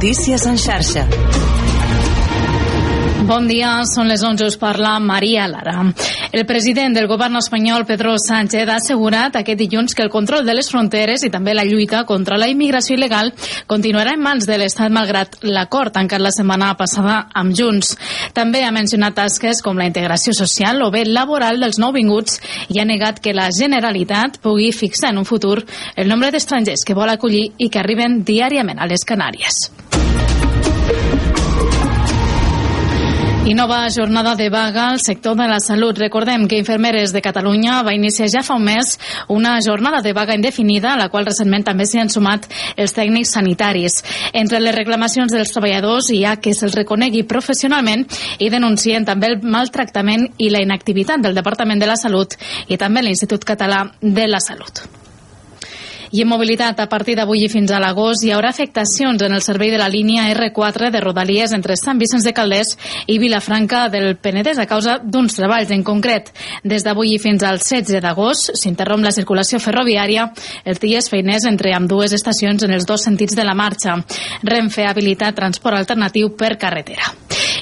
Notícies en xarxa. Bon dia, són les 11, us parla Maria Lara. El president del govern espanyol, Pedro Sánchez, ha assegurat aquest dilluns que el control de les fronteres i també la lluita contra la immigració il·legal continuarà en mans de l'Estat malgrat l'acord tancat la setmana passada amb Junts. També ha mencionat tasques com la integració social o bé laboral dels nouvinguts i ha negat que la Generalitat pugui fixar en un futur el nombre d'estrangers que vol acollir i que arriben diàriament a les Canàries. I nova jornada de vaga al sector de la salut. Recordem que Infermeres de Catalunya va iniciar ja fa un mes una jornada de vaga indefinida, a la qual recentment també s'hi han sumat els tècnics sanitaris. Entre les reclamacions dels treballadors hi ha que se'ls reconegui professionalment i denuncien també el maltractament i la inactivitat del Departament de la Salut i també l'Institut Català de la Salut. I en mobilitat, a partir d'avui i fins a l'agost, hi haurà afectacions en el servei de la línia R4 de Rodalies entre Sant Vicenç de Calders i Vilafranca del Penedès a causa d'uns treballs en concret. Des d'avui i fins al 16 d'agost s'interromp la circulació ferroviària els dies feiners entre amb dues estacions en els dos sentits de la marxa. Renfe ha habilitat transport alternatiu per carretera.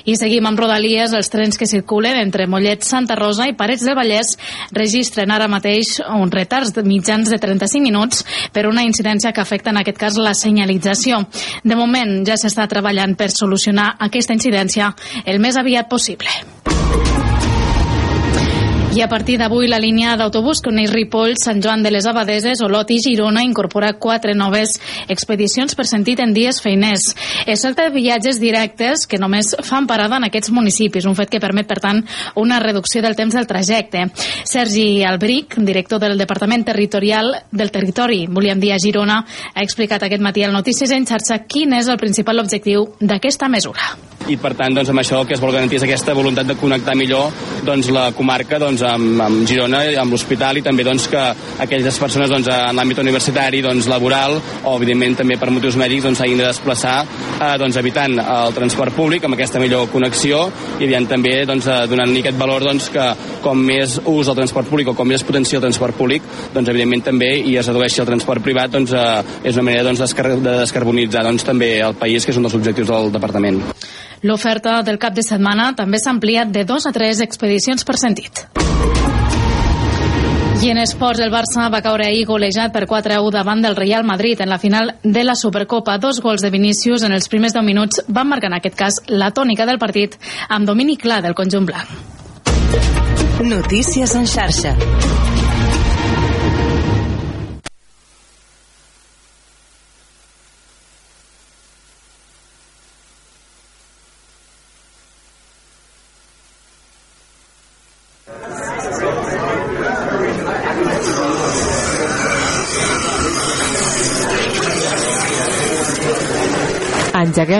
I seguim amb Rodalies. Els trens que circulen entre Mollet, Santa Rosa i Parets del Vallès registren ara mateix uns retards de mitjans de 35 minuts per una incidència que afecta en aquest cas la senyalització. De moment ja s'està treballant per solucionar aquesta incidència el més aviat possible. I a partir d'avui la línia d'autobús que uneix Ripoll, Sant Joan de les Abadeses, Olot i Girona incorpora quatre noves expedicions per sentit en dies feiners. Es tracta de viatges directes que només fan parada en aquests municipis, un fet que permet, per tant, una reducció del temps del trajecte. Sergi Albric, director del Departament Territorial del Territori, volíem dir a Girona, ha explicat aquest matí al Notícies en xarxa quin és el principal objectiu d'aquesta mesura i per tant doncs, amb això el que es vol garantir és aquesta voluntat de connectar millor doncs, la comarca doncs, amb, amb Girona, amb l'hospital i també doncs, que aquelles persones doncs, en l'àmbit universitari, doncs, laboral o evidentment també per motius mèdics doncs, s'hagin de desplaçar eh, doncs, evitant el transport públic amb aquesta millor connexió i evident també doncs, eh, donant-li aquest valor doncs, que com més ús del transport públic o com més potencia el transport públic doncs, evidentment també i es redueixi el transport privat doncs, eh, és una manera doncs, de descarbonitzar doncs, també el país que és un dels objectius del departament. L'oferta del cap de setmana també s'ha ampliat de dos a tres expedicions per sentit. I en esports, el Barça va caure ahir golejat per 4 a 1 davant del Real Madrid en la final de la Supercopa. Dos gols de Vinícius en els primers 10 minuts van marcar en aquest cas la tònica del partit amb domini clar del conjunt blanc. Notícies en xarxa.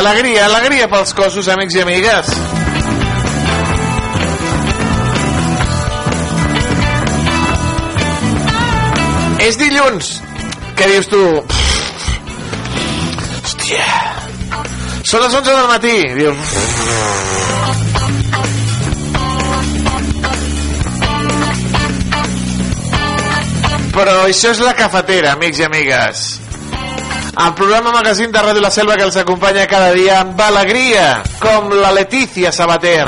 Alegria, alegria, pels cossos, amics i amigues. És dilluns. Què dius tu? Hòstia. Són les 11 del matí. Dius... Però això és la cafetera, amics i amigues. El programa magazín de Ràdio La Selva que els acompanya cada dia amb alegria, com la Letícia Sabater.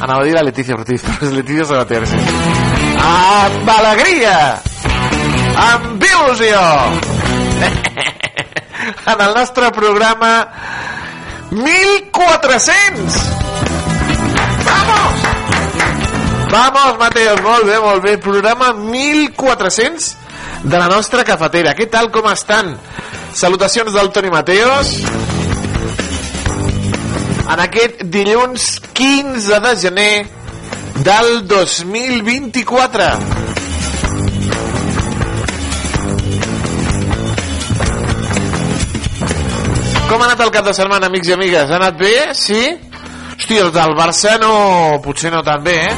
Anava a dir la Letícia Ortiz, però és Letícia Sabater, sí. Amb alegria, amb il·lusió. En el nostre programa 1400. Vamos! Vamos, Mateos, molt bé, molt bé. Programa 1400 de la nostra cafetera. Què tal, com estan? Salutacions del Toni Mateos. en aquest dilluns 15 de gener del 2024. Com ha anat el cap de setmana, amics i amigues? Ha anat bé? Sí? Hosti, els del Barça no... Potser no tan bé, eh?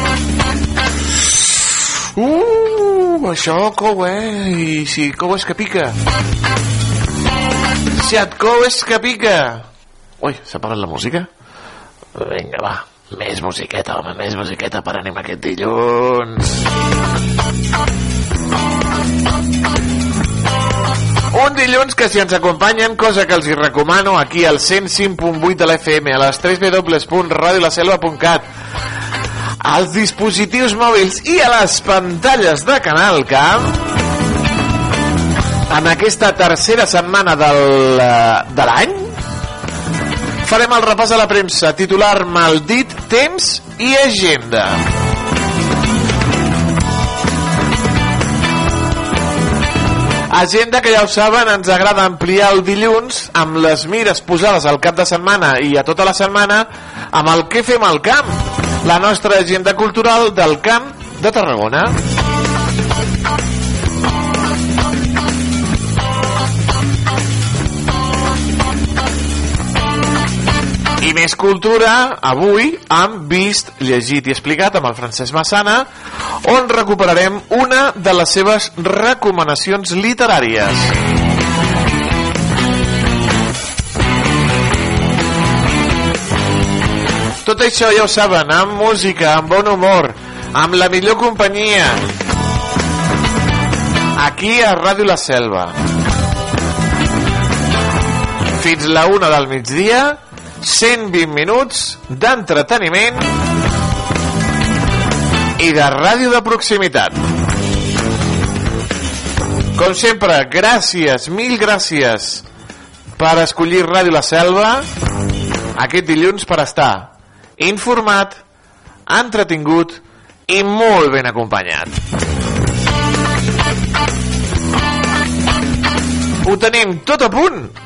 Uh, això cou, eh? I si cou és que pica. Si et cou és que pica. Ui, s'ha parat la música? Vinga, va. Més musiqueta, home, més musiqueta per anem aquest dilluns. Un dilluns que si ens acompanyen, cosa que els hi recomano aquí al 105.8 de l'FM, a les 3 www.radiolaselva.cat, als dispositius mòbils i a les pantalles de Canal Camp, en aquesta tercera setmana del, eh, de l'any, farem el repàs a la premsa, titular Maldit, Temps i Agenda. Agenda que ja ho saben, ens agrada ampliar el dilluns amb les mires posades al cap de setmana i a tota la setmana amb el que fem al camp, la nostra agenda cultural del camp de Tarragona. Més cultura, avui, amb Vist, Llegit i Explicat amb el Francesc Massana, on recuperarem una de les seves recomanacions literàries. Tot això ja ho saben, amb música, amb bon humor, amb la millor companyia. Aquí a Ràdio La Selva. Fins la una del migdia, 120 minuts d'entreteniment i de ràdio de proximitat. Com sempre, gràcies, mil gràcies per escollir Ràdio La Selva aquest dilluns per estar informat, entretingut i molt ben acompanyat. Ho tenim tot a punt.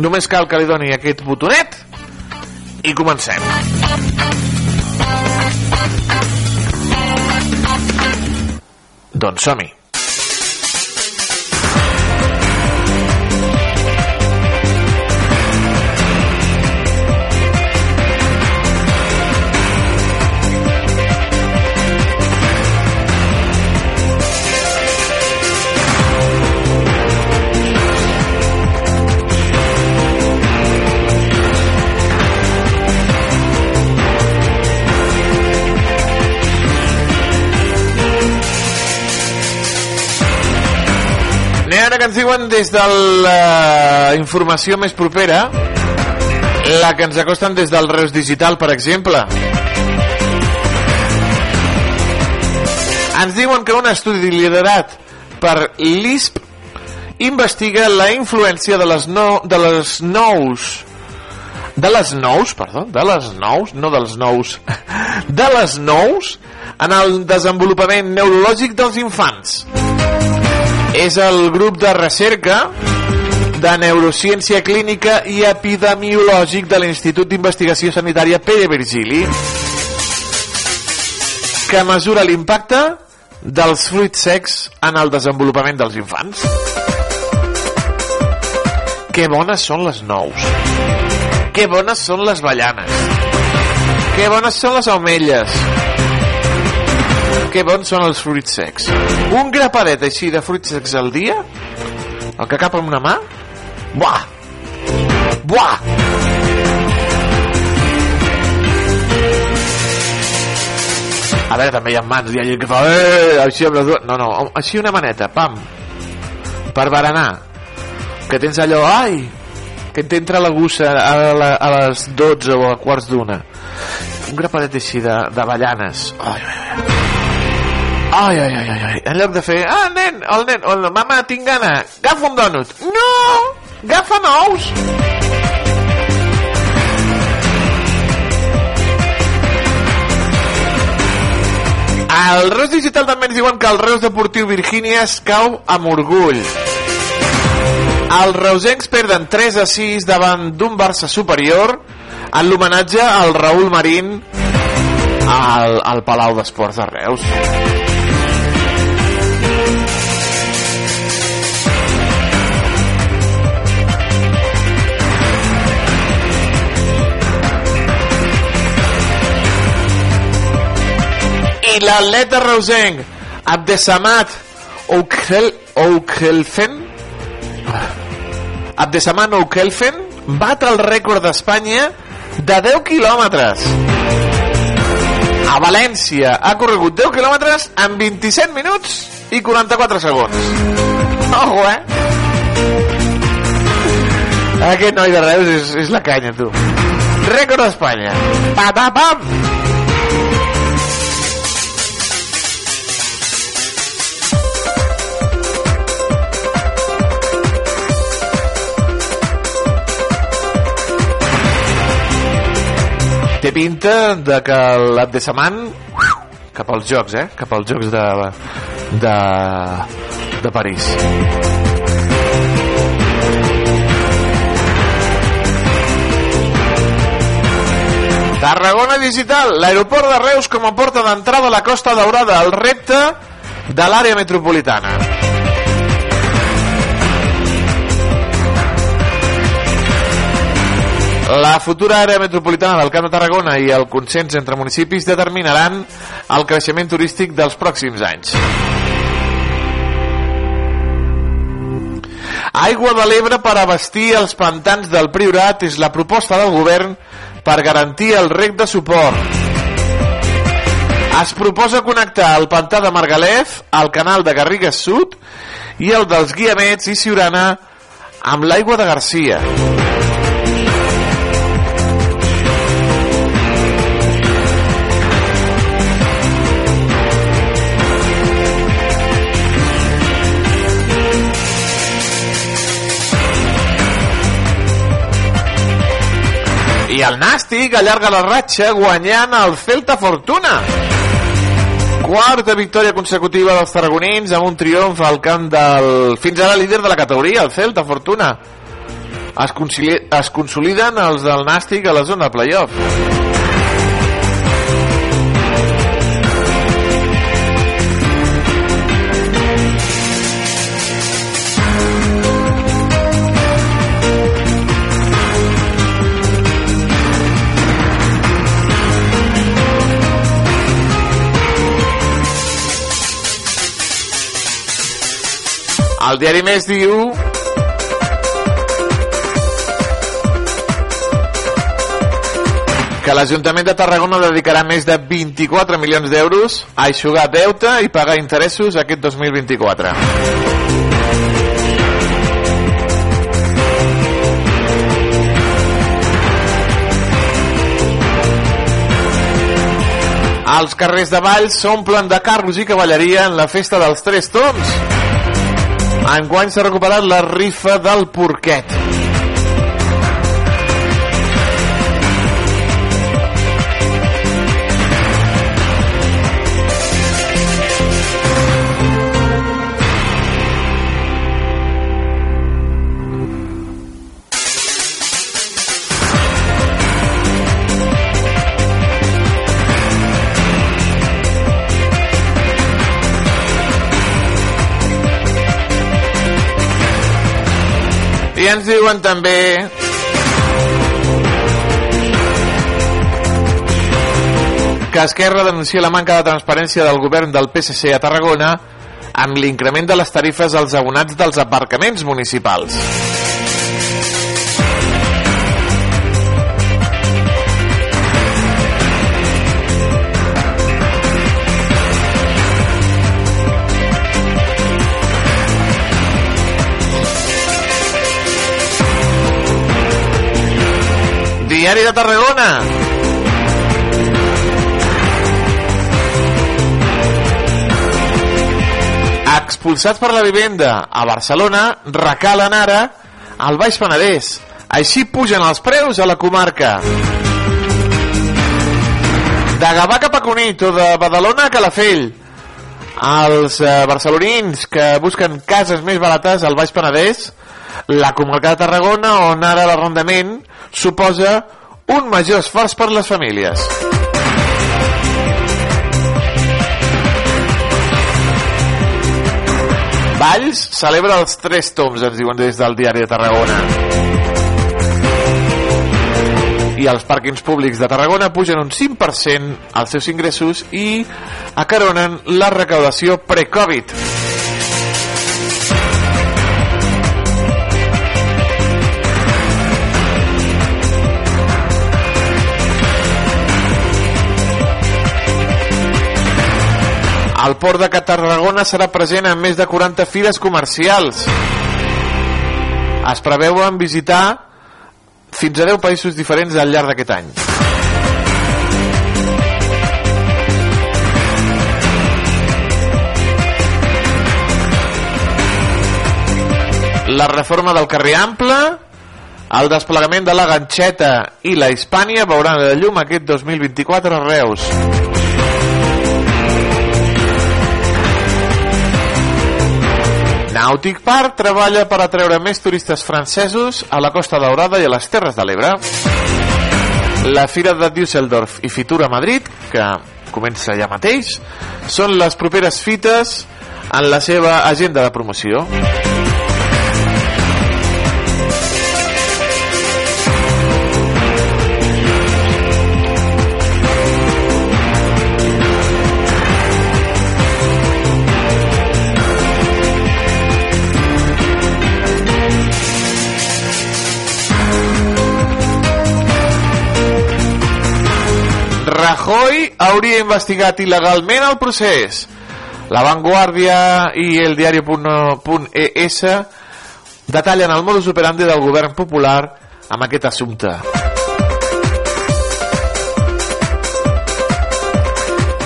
Només cal que li doni aquest botonet i comencem. Doncs som-hi. Que ens diuen des de la informació més propera, la que ens acosten des del Reus Digital, per exemple. Ens diuen que un estudi liderat per l'ISP investiga la influència de les, no, de les nous de les nous, perdó, de les nous, no dels nous, de les nous en el desenvolupament neurològic dels infants. És el grup de recerca de Neurociència Clínica i Epidemiològic de l'Institut d'Investigació Sanitària Pere Virgili que mesura l'impacte dels fruits secs en el desenvolupament dels infants. Que bones són les nous. Que bones són les ballanes. Que bones són les aumelles. Que bons són els fruits secs. Un grapadet així de fruits secs al dia, el que cap amb una mà, buah! Buah! A veure, també hi ha mans, hi ha gent que fa eh, així amb les dues... No, no, així una maneta, pam, per berenar. Que tens allò, ai, que t'entra la gussa a, la, a les 12 o a quarts d'una. Un grapadet així de, de ballanes. Ai, ai, ai. Ai, ai, ai, ai. En lloc de fer, ah, nen, el nen, la mama, tinc gana, agafa un dònut. No! Agafa nous! Al Reus Digital també ens diuen que el Reus Deportiu Virgínia es cau amb orgull. Els reusencs perden 3 a 6 davant d'un Barça superior en l'homenatge al Raül Marín al, al Palau d'Esports de Reus. L'atleta reusenc Abdesamat Oukhel, Oukhelfen Abdesamat Oukhelfen batre el rècord d'Espanya de 10 quilòmetres. A València ha corregut 10 quilòmetres en 27 minuts i 44 segons. Ojo eh? Aquest noi de Reus és, és la canya tu. Rècord d'Espanya. Pa, pa, pam té pinta de que l'Abdesaman cap als jocs, eh? Cap als jocs de, de, de París. Tarragona Digital, l'aeroport de Reus com a porta d'entrada a la Costa Daurada, el repte de l'àrea metropolitana. La futura àrea metropolitana del Camp de Tarragona i el consens entre municipis determinaran el creixement turístic dels pròxims anys. Aigua de l'Ebre per abastir els pantans del Priorat és la proposta del govern per garantir el rec de suport. Es proposa connectar el pantà de Margalef, al canal de Garrigues Sud i el dels Guiamets i Siurana amb l'aigua de Garcia. El Nàstic allarga la ratxa guanyant el Celta Fortuna. Quarta victòria consecutiva dels tarragonins amb un triomf al camp del fins ara líder de la categoria, el Celta Fortuna. Es, es consoliden els del Nàstic a la zona de playoff. El diari Més diu que l'Ajuntament de Tarragona dedicarà més de 24 milions d'euros a aixugar deute i pagar interessos aquest 2024. Els carrers de Valls s'omplen de carros i cavalleria en la festa dels Tres Tons. Enguany s'ha recuperat la rifa del porquet. Ens diuen també que Esquerra denuncia la manca de transparència del govern del PSC a Tarragona amb l'increment de les tarifes als abonats dels aparcaments municipals. De Tarragona. Expulsats per la vivenda a Barcelona, recalen ara al Baix Penedès. Així pugen els preus a la comarca. De Gavà cap a Cunit o de Badalona a Calafell. Els eh, barcelonins que busquen cases més barates al Baix Penedès, la comarca de Tarragona, on ara l'arrendament suposa un major esforç per les famílies. Valls celebra els tres toms, ens diuen des del diari de Tarragona. I els pàrquings públics de Tarragona pugen un 5% als seus ingressos i acaronen la recaudació pre-Covid. El port de Tarragona serà present en més de 40 fires comercials. Es preveuen visitar fins a 10 països diferents al llarg d'aquest any. La reforma del carrer Ample, el desplegament de la ganxeta i la Hispània veuran la llum aquest 2024 a Reus. Nautic Park treballa per atreure més turistes francesos a la Costa Daurada i a les Terres de l'Ebre. La Fira de Düsseldorf i Fitura Madrid, que comença ja mateix, són les properes fites en la seva agenda de promoció. Hauria investigat il·legalment el procés. La Vanguardia i el diari.es detallen el modus operandi del govern popular amb aquest assumpte.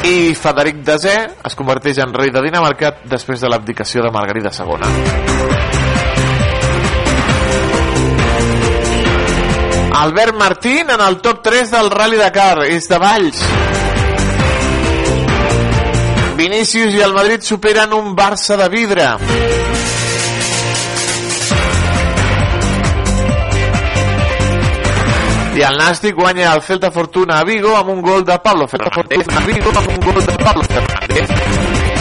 I Frederic Desè es converteix en rei de Dinamarca després de l'abdicació de Margarida II. Albert Martín en el top 3 del Rally Dakar és de Valls Vinícius i el Madrid superen un Barça de vidre. I el Nàstic guanya el Celta Fortuna a Vigo amb un gol de Pablo Fernández. A Vigo amb un gol de Pablo Fernández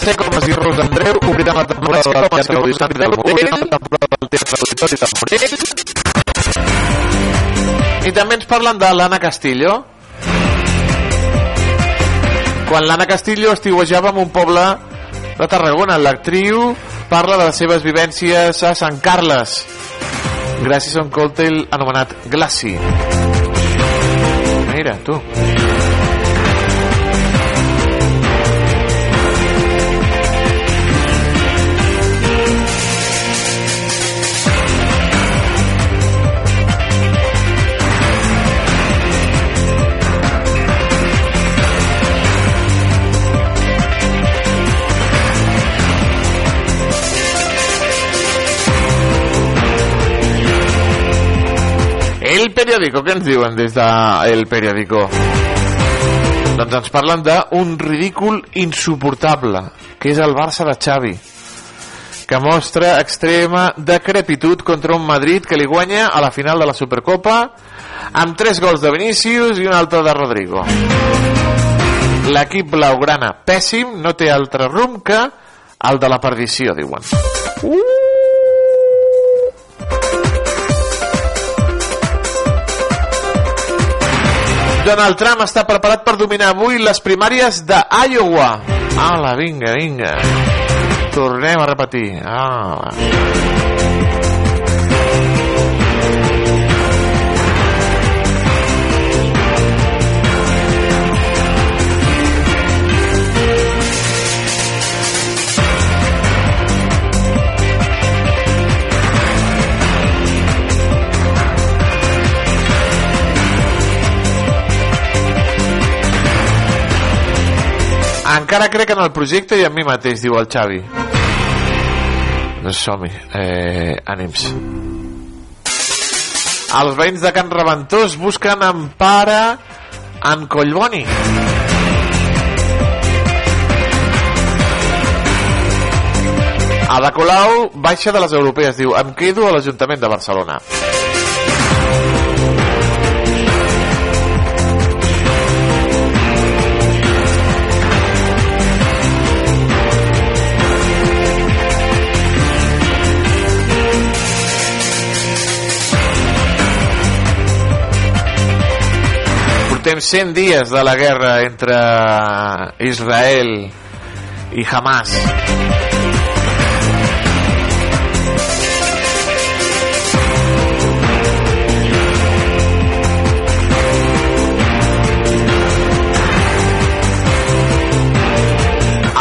Mercè Comas i Ros Andreu obriran la temporada del Teatre Auditori del Morell, la temporada del Teatre Auditori del Morell. I també ens parlen de l'Anna Castillo. Quan l'Anna Castillo estiuejava en un poble de Tarragona, l'actriu parla de les seves vivències a Sant Carles gràcies a un còctel anomenat Glaci. Mira, tu. El periòdico, què ens diuen des de El periòdico? Doncs ens parlen d'un ridícul insuportable, que és el Barça de Xavi, que mostra extrema decrepitud contra un Madrid que li guanya a la final de la Supercopa amb tres gols de Vinícius i un altre de Rodrigo. L'equip blaugrana, pèssim, no té altre rumb que el de la perdició, diuen. Uh! Donald Trump està preparat per dominar avui les primàries d'Iowa. Ala, vinga, vinga. Tornem a repetir. Ah. Encara crec en el projecte i en mi mateix, diu el Xavi. Doncs som-hi. Eh, ànims. Els veïns de Can Reventós busquen empara en Collboni. Ada Colau baixa de les europees, diu, em quedo a l'Ajuntament de Barcelona. Portem 100 dies de la guerra entre Israel i Hamas.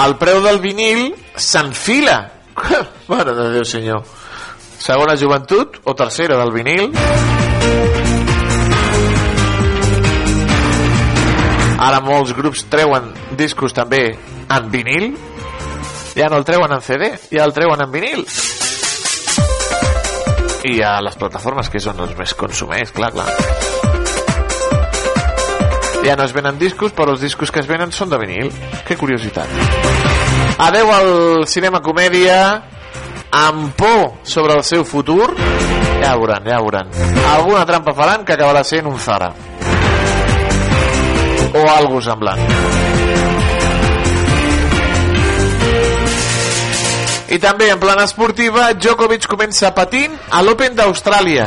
El preu del vinil s'enfila. Mare de Déu, senyor. Segona joventut o tercera del vinil. Ara molts grups treuen discos també en vinil. Ja no el treuen en CD, ja el treuen en vinil. I a les plataformes que són els més consumers, clar, clar. Ja no es venen discos, però els discos que es venen són de vinil. Que curiositat. Adeu al cinema comèdia amb por sobre el seu futur. Ja veuran, ja veuran. Alguna trampa faran que acabarà sent un Zara. O algo semblant. I també en plana esportiva, Djokovic comença patint a l'Open d'Austràlia.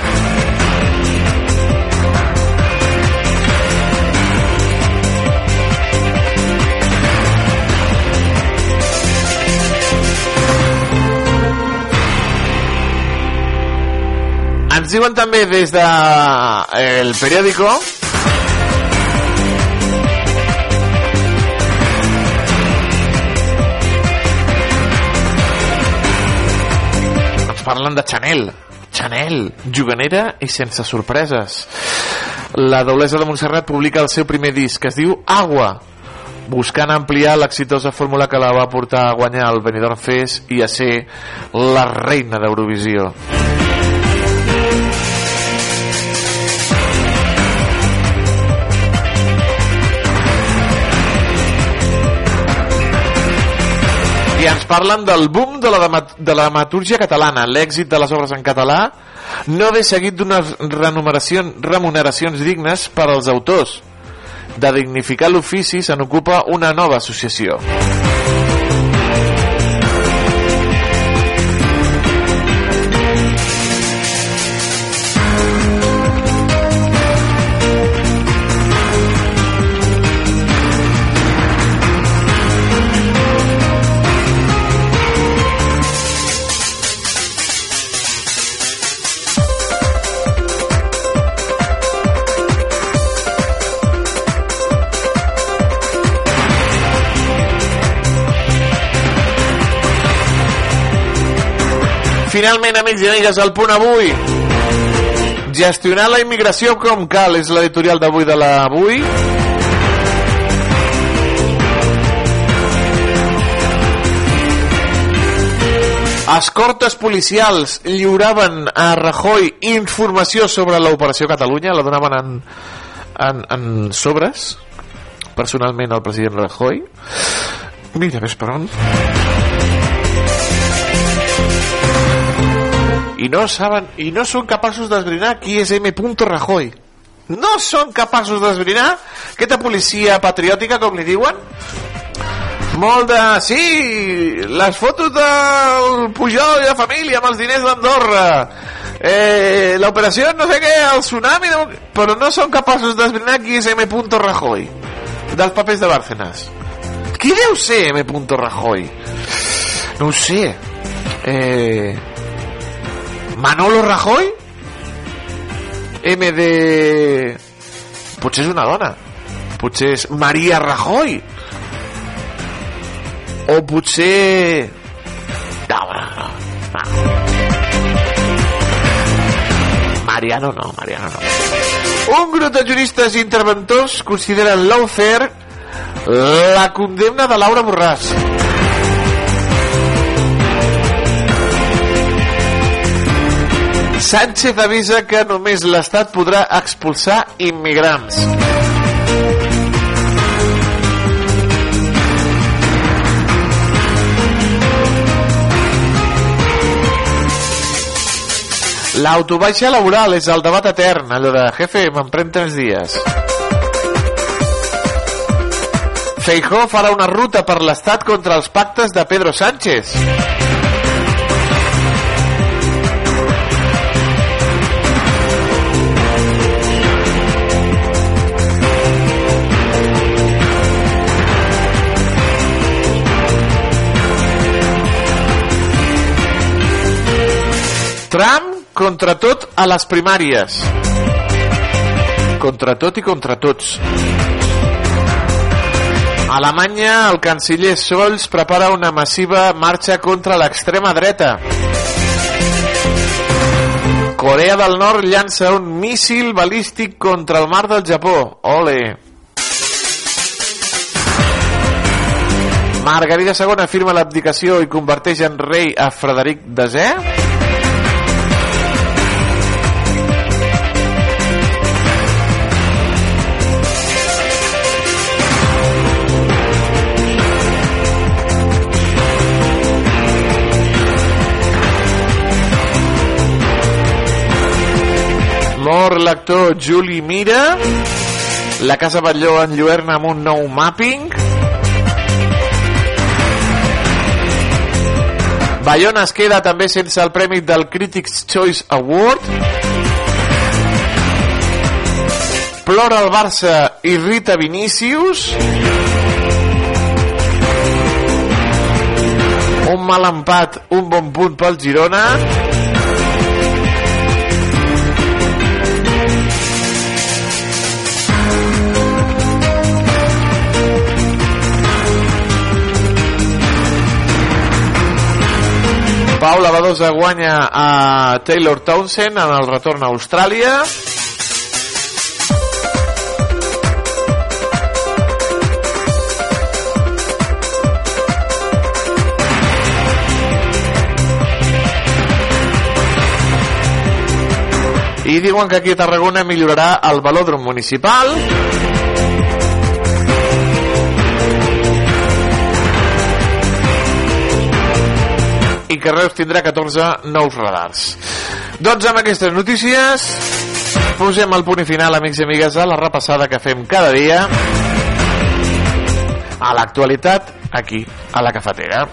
Ens diuen també des de eh, el periòdico parlen de Chanel. Chanel, juganera i sense sorpreses. La doblesa de Montserrat publica el seu primer disc. Que es diu Agua. Buscant ampliar l'exitosa fórmula que la va portar a guanyar el Benidorm Fest i a ser la reina d'Eurovisió parlen del boom de la, de la dramatúrgia catalana, l'èxit de les obres en català no ve seguit d'unes remuneracions dignes per als autors. De dignificar l'ofici se n'ocupa una nova associació. Finalment, amics i amigues, el punt avui. Gestionar la immigració com cal és l'editorial d'avui de l'avui. Escortes policials lliuraven a Rajoy informació sobre l'operació Catalunya, la donaven en, en, en sobres, personalment al president Rajoy. Mira, ves per on. I no saben i no són capaços d'esbrinar qui és M. Rajoy no són capaços d'esbrinar aquesta policia patriòtica com li diuen molt de... Sí, les fotos del Pujol i la família amb els diners d'Andorra. Eh, L'operació no sé què, el tsunami... No... Però no són capaços d'esbrinar qui és M. Rajoy. Dels papers de Bárcenas. Qui deu ser M. Rajoy? No sé. Eh... Manolo Rajoy? M de... Potser és una dona. Potser és Maria Rajoy. O potser... No, no, no. no. Mariano no, Mariano no. Un grup de juristes i interventors consideren l'Aufer la condemna de Laura Borràs. Sánchez avisa que només l'Estat podrà expulsar immigrants. L'autobaixa laboral és el debat etern, allò de jefe, m'empren tres dies. Feijó farà una ruta per l'Estat contra els pactes de Pedro Sánchez. Trump contra tot a les primàries. Contra tot i contra tots. A Alemanya, el canciller Scholz prepara una massiva marxa contra l'extrema dreta. Corea del Nord llança un míssil balístic contra el mar del Japó. Ole! Margarida II firma l'abdicació i converteix en rei a Frederic Desè. L'actor Juli Mira. La Casa Batlló enlluerna amb un nou mapping. Bayona es queda també sense el premi del Critics' Choice Award. Plora el Barça i Rita Vinícius. Un mal empat, un bon punt pel Girona. Paula Badosa guanya a Taylor Townsend en el retorn a Austràlia. I diuen que aquí a Tarragona millorarà el velòdrom municipal. I que Reus tindrà 14 nous radars. Doncs amb aquestes notícies posem el punt i final, amics i amigues, a la repassada que fem cada dia a l'actualitat aquí, a la cafetera.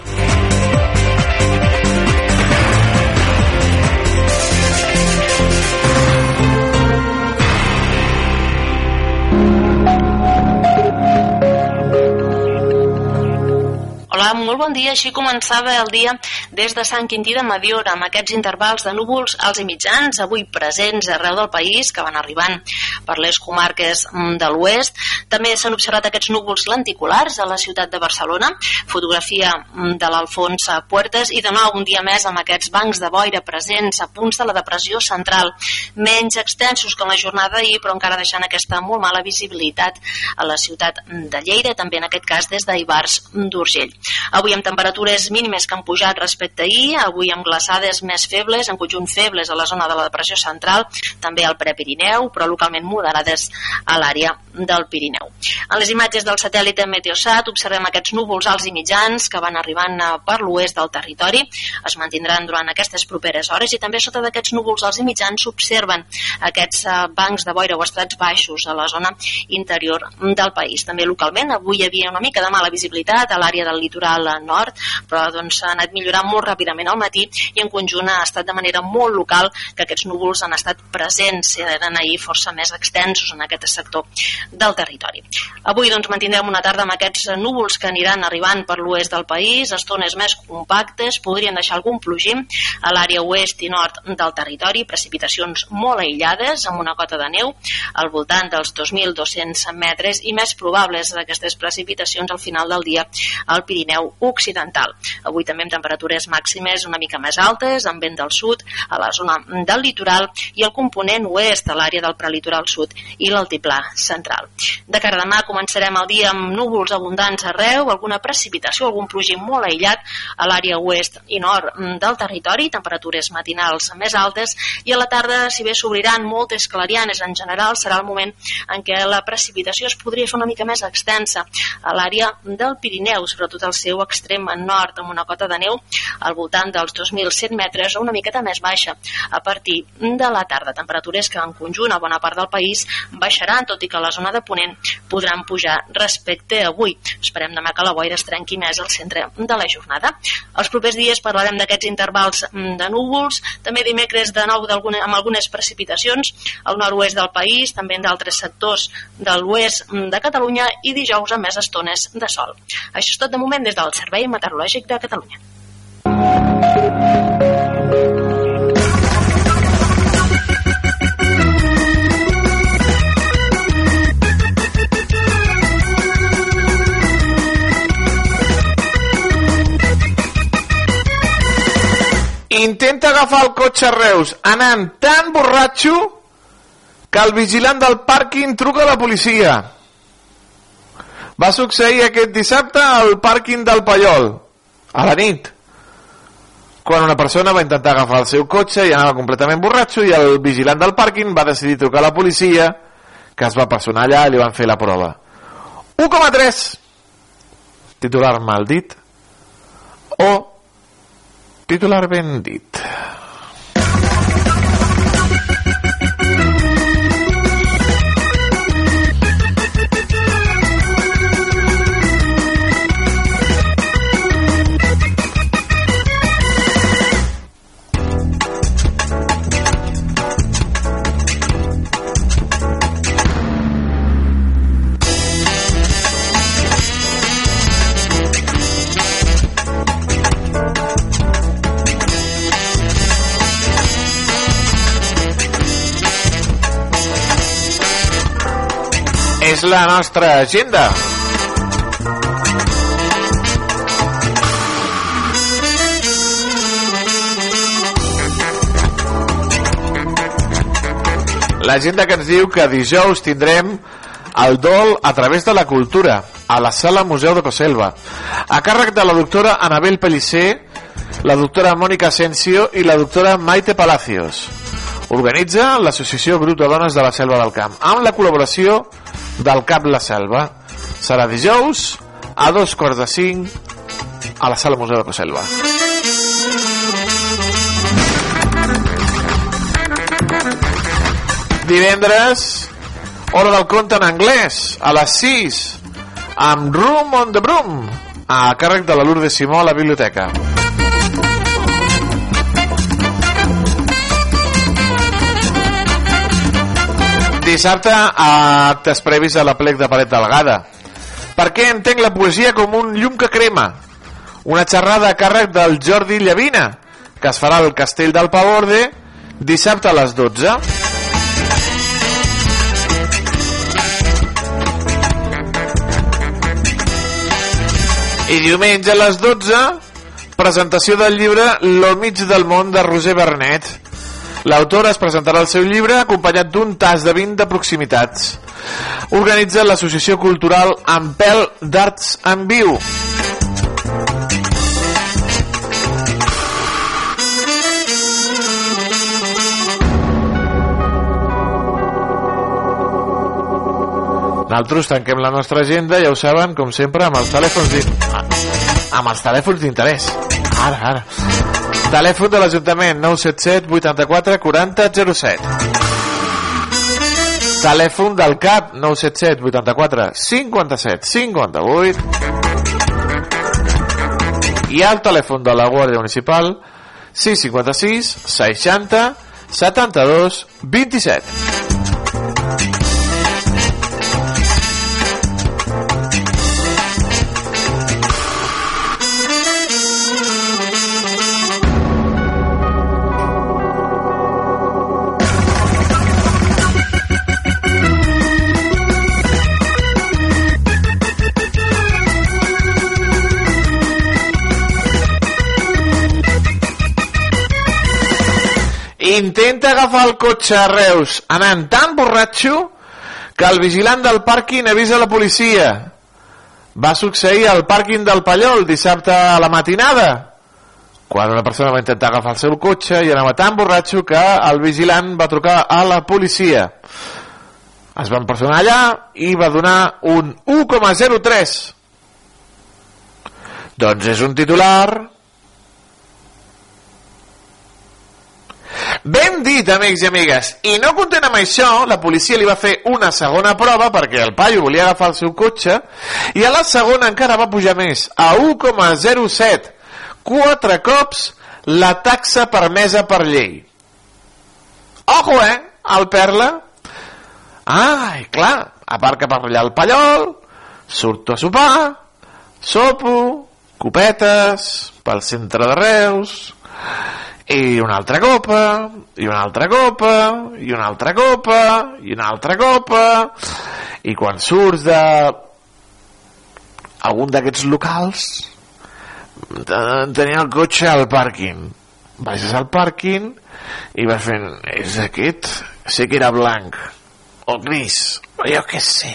Hola, molt bon dia. Així començava el dia des de Sant Quintí de Mediona, amb aquests intervals de núvols alts i mitjans, avui presents arreu del país, que van arribant per les comarques mm, de l'oest. També s'han observat aquests núvols lenticulars a la ciutat de Barcelona, fotografia mm, de l'Alfons Puertes, i de nou un dia més amb aquests bancs de boira presents a punts de la depressió central, menys extensos que en la jornada d'ahir, però encara deixant aquesta molt mala visibilitat a la ciutat de Lleida, també en aquest cas des d'Ibars d'Urgell. Avui amb temperatures mínimes que han pujat respecte a ahir, avui amb glaçades més febles, en conjunt febles a la zona de la depressió central, també al Prepirineu, però localment moderades a l'àrea del Pirineu. En les imatges del satèl·lit Meteosat observem aquests núvols alts i mitjans que van arribant per l'oest del territori, es mantindran durant aquestes properes hores i també sota d'aquests núvols alts i mitjans s'observen aquests eh, bancs de boira o estrats baixos a la zona interior del país. També localment avui hi havia una mica de mala visibilitat a l'àrea del litoral nord, però doncs ha anat millorant molt ràpidament al matí i en conjunt ha estat de manera molt local que aquests núvols han estat presents i eren ahir força més extensos en aquest sector del territori. Avui doncs mantindrem una tarda amb aquests núvols que aniran arribant per l'oest del país, estones més compactes, podrien deixar algun plogim a l'àrea oest i nord del territori, precipitacions molt aïllades amb una cota de neu al voltant dels 2.200 metres i més probables d'aquestes precipitacions al final del dia al Pirineu Occidental. Avui també amb temperatures màximes una mica més altes, amb vent del sud, a la zona del litoral i el component oest, a l'àrea del prelitoral sud i l'altiplà central. De cara a demà començarem el dia amb núvols abundants arreu, alguna precipitació, algun plogim molt aïllat a l'àrea oest i nord del territori, temperatures matinals més altes i a la tarda, si bé s'obriran moltes clarianes en general, serà el moment en què la precipitació es podria fer una mica més extensa a l'àrea del Pirineu, sobretot al seu extrem nord, amb una cota de neu al voltant dels 2.100 metres o una miqueta més baixa a partir de la tarda. Temperatures que en conjunt a bona part del país baixaran, tot i que a la zona de Ponent podran pujar respecte a avui. Esperem demà que la boira es trenqui més al centre de la jornada. Els propers dies parlarem d'aquests intervals de núvols, també dimecres de nou amb algunes precipitacions al nord-oest del país, també en d'altres sectors de l'oest de Catalunya i dijous amb més estones de sol. Això és tot de moment des del Servei Meteorològic de Catalunya. Intenta agafar el cotxe a Reus anant tan borratxo que el vigilant del pàrquing truca a la policia. Va succeir aquest dissabte al pàrquing del Pallol, a la nit, quan una persona va intentar agafar el seu cotxe i anava completament borratxo i el vigilant del pàrquing va decidir trucar a la policia que es va personar allà i li van fer la prova. 1,3 titular mal dit o titular ben dit. És la nostra agenda. L'agenda que ens diu que dijous tindrem el dol a través de la cultura a la sala Museu de Coselva a càrrec de la doctora Anabel Pellicer la doctora Mònica Asensio i la doctora Maite Palacios organitza l'associació Grup de Dones de la Selva del Camp amb la col·laboració del Cap La Selva. Serà dijous a dos quarts de cinc a la Sala Museu de la Selva. Divendres, hora del conte en anglès, a les 6, amb Room on the Broom, a càrrec de la Lourdes Simó a la biblioteca. Dissabte, a actes previs a la plec de Paret Delgada. Per què entenc la poesia com un llum que crema? Una xerrada a càrrec del Jordi Llavina, que es farà al Castell del Pavorde dissabte a les 12. I diumenge a les 12, presentació del llibre Lo mig del món de Roger Bernet L'autor es presentarà el seu llibre acompanyat d'un tas de 20 de proximitats. Organitza l'associació cultural Ampel d'Arts en Viu. Nosaltres tanquem la nostra agenda, ja ho saben, com sempre, amb amb els telèfons d'interès. Ara, ara. Telèfon de l'Ajuntament 977 84 40 07. Telèfon del CAP 977 84 57 58. I el telèfon de la Guàrdia Municipal 656 60 72 27. Intenta agafar el cotxe a Reus anant tan borratxo que el vigilant del pàrquing avisa la policia. Va succeir al pàrquing del Pallol dissabte a la matinada, quan una persona va intentar agafar el seu cotxe i anava tan borratxo que el vigilant va trucar a la policia. Es van personar allà i va donar un 1,03. Doncs és un titular Ben dit, amics i amigues. I no content amb això, la policia li va fer una segona prova perquè el paio volia agafar el seu cotxe i a la segona encara va pujar més, a 1,07. Quatre cops la taxa permesa per llei. Ojo, eh? El Perla. Ai, clar, aparca per allà el Pallol, surto a sopar, sopo, copetes, pel centre de Reus, i una altra copa, i una altra copa, i una altra copa, i una altra copa, i quan surts de algun d'aquests locals tenia el cotxe al pàrquing. Baixes al pàrquing i vas fent és aquest? sé que era blanc o gris o jo què sé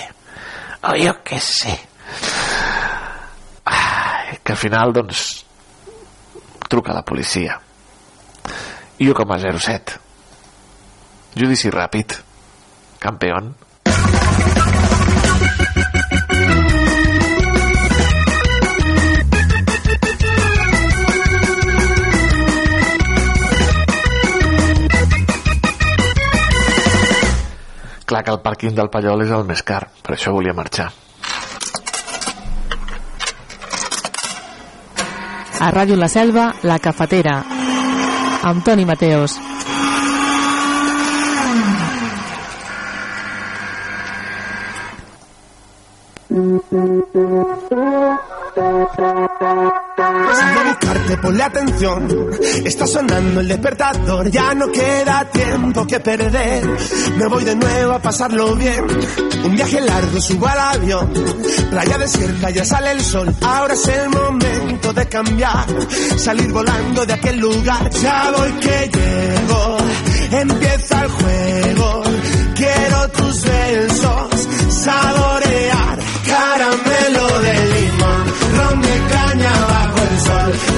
o jo què sé. Ai, que al final doncs truca la policia 1,07 judici ràpid. Campeón. Clar que el pàrquing del Pallol és el més car, per això volia marxar. A Ràdio La Selva, La Cafetera, amb Toni Mateos. Sin buscarte, ponle atención. Está sonando el despertador, ya no queda tiempo que perder. Me voy de nuevo a pasarlo bien. Un viaje largo, subo al avión. Playa desierta, ya sale el sol. Ahora es el momento de cambiar. Salir volando de aquel lugar. Ya voy que llego. Empieza el juego. Quiero tus besos. Saborear sun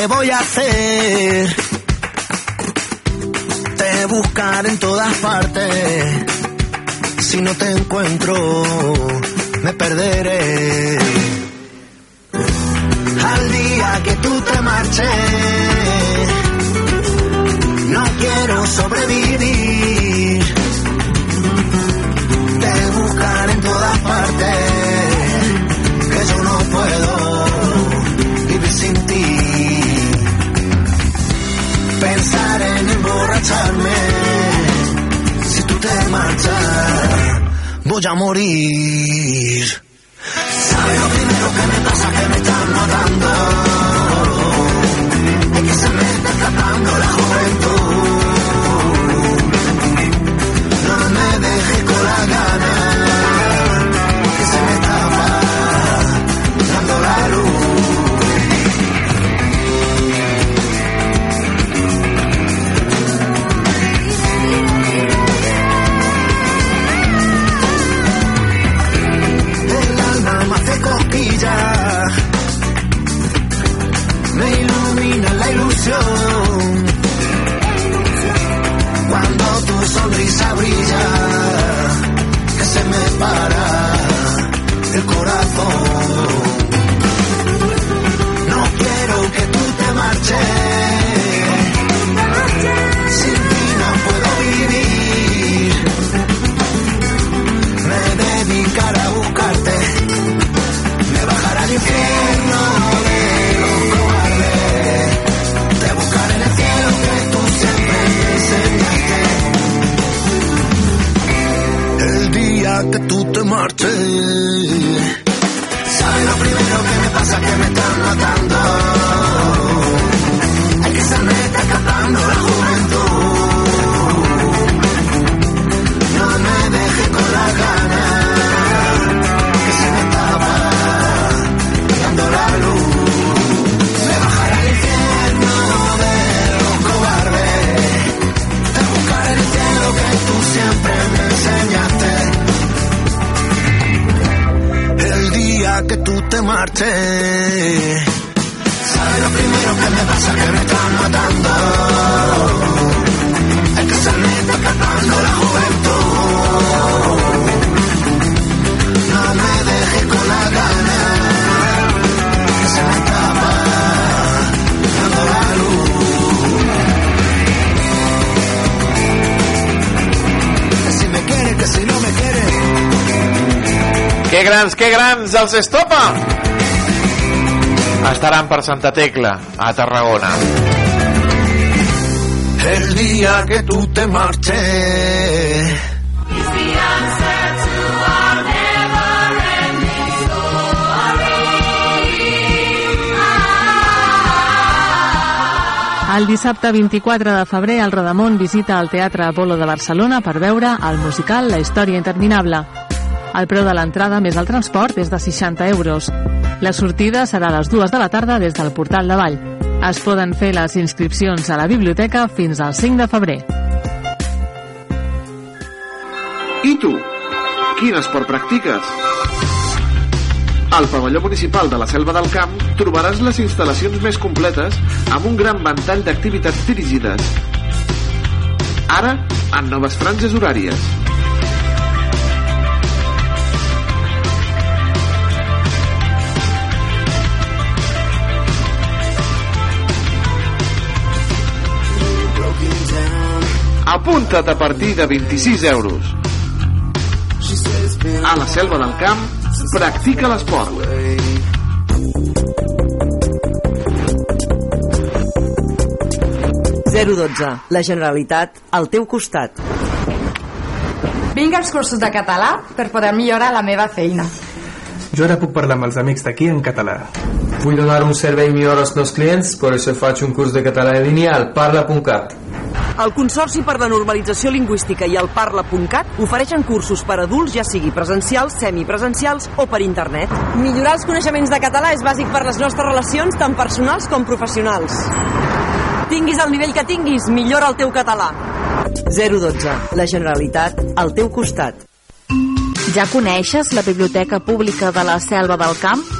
que voy a hacer. Per Santa Tecla, a Tarragona. El día que tú te marches. El dissabte 24 de febrer, el Rodamont visita el Teatre Apolo de Barcelona per veure el musical La història interminable. El preu de l'entrada més el transport és de 60 euros. La sortida serà a les 2 de la tarda des del portal de Vall. Es poden fer les inscripcions a la biblioteca fins al 5 de febrer. I tu? Quin esport practiques? Al pavelló municipal de la Selva del Camp trobaràs les instal·lacions més completes amb un gran ventall d'activitats dirigides. Ara, en noves franges horàries. Apunta't a partir de 26 euros. A la Selva del Camp, practica l'esport. La Generalitat al teu costat. Vinc als cursos de català per poder millorar la meva feina. Jo ara puc parlar amb els amics d'aquí en català. Vull donar un servei millor als meus clients, per això faig un curs de català en línia al parla.cat. El Consorci per la Normalització Lingüística i el Parla.cat ofereixen cursos per adults, ja sigui presencials, semipresencials o per internet. Millorar els coneixements de català és bàsic per les nostres relacions, tant personals com professionals. Tinguis el nivell que tinguis, millora el teu català. 012. La Generalitat al teu costat. Ja coneixes la Biblioteca Pública de la Selva del Camp?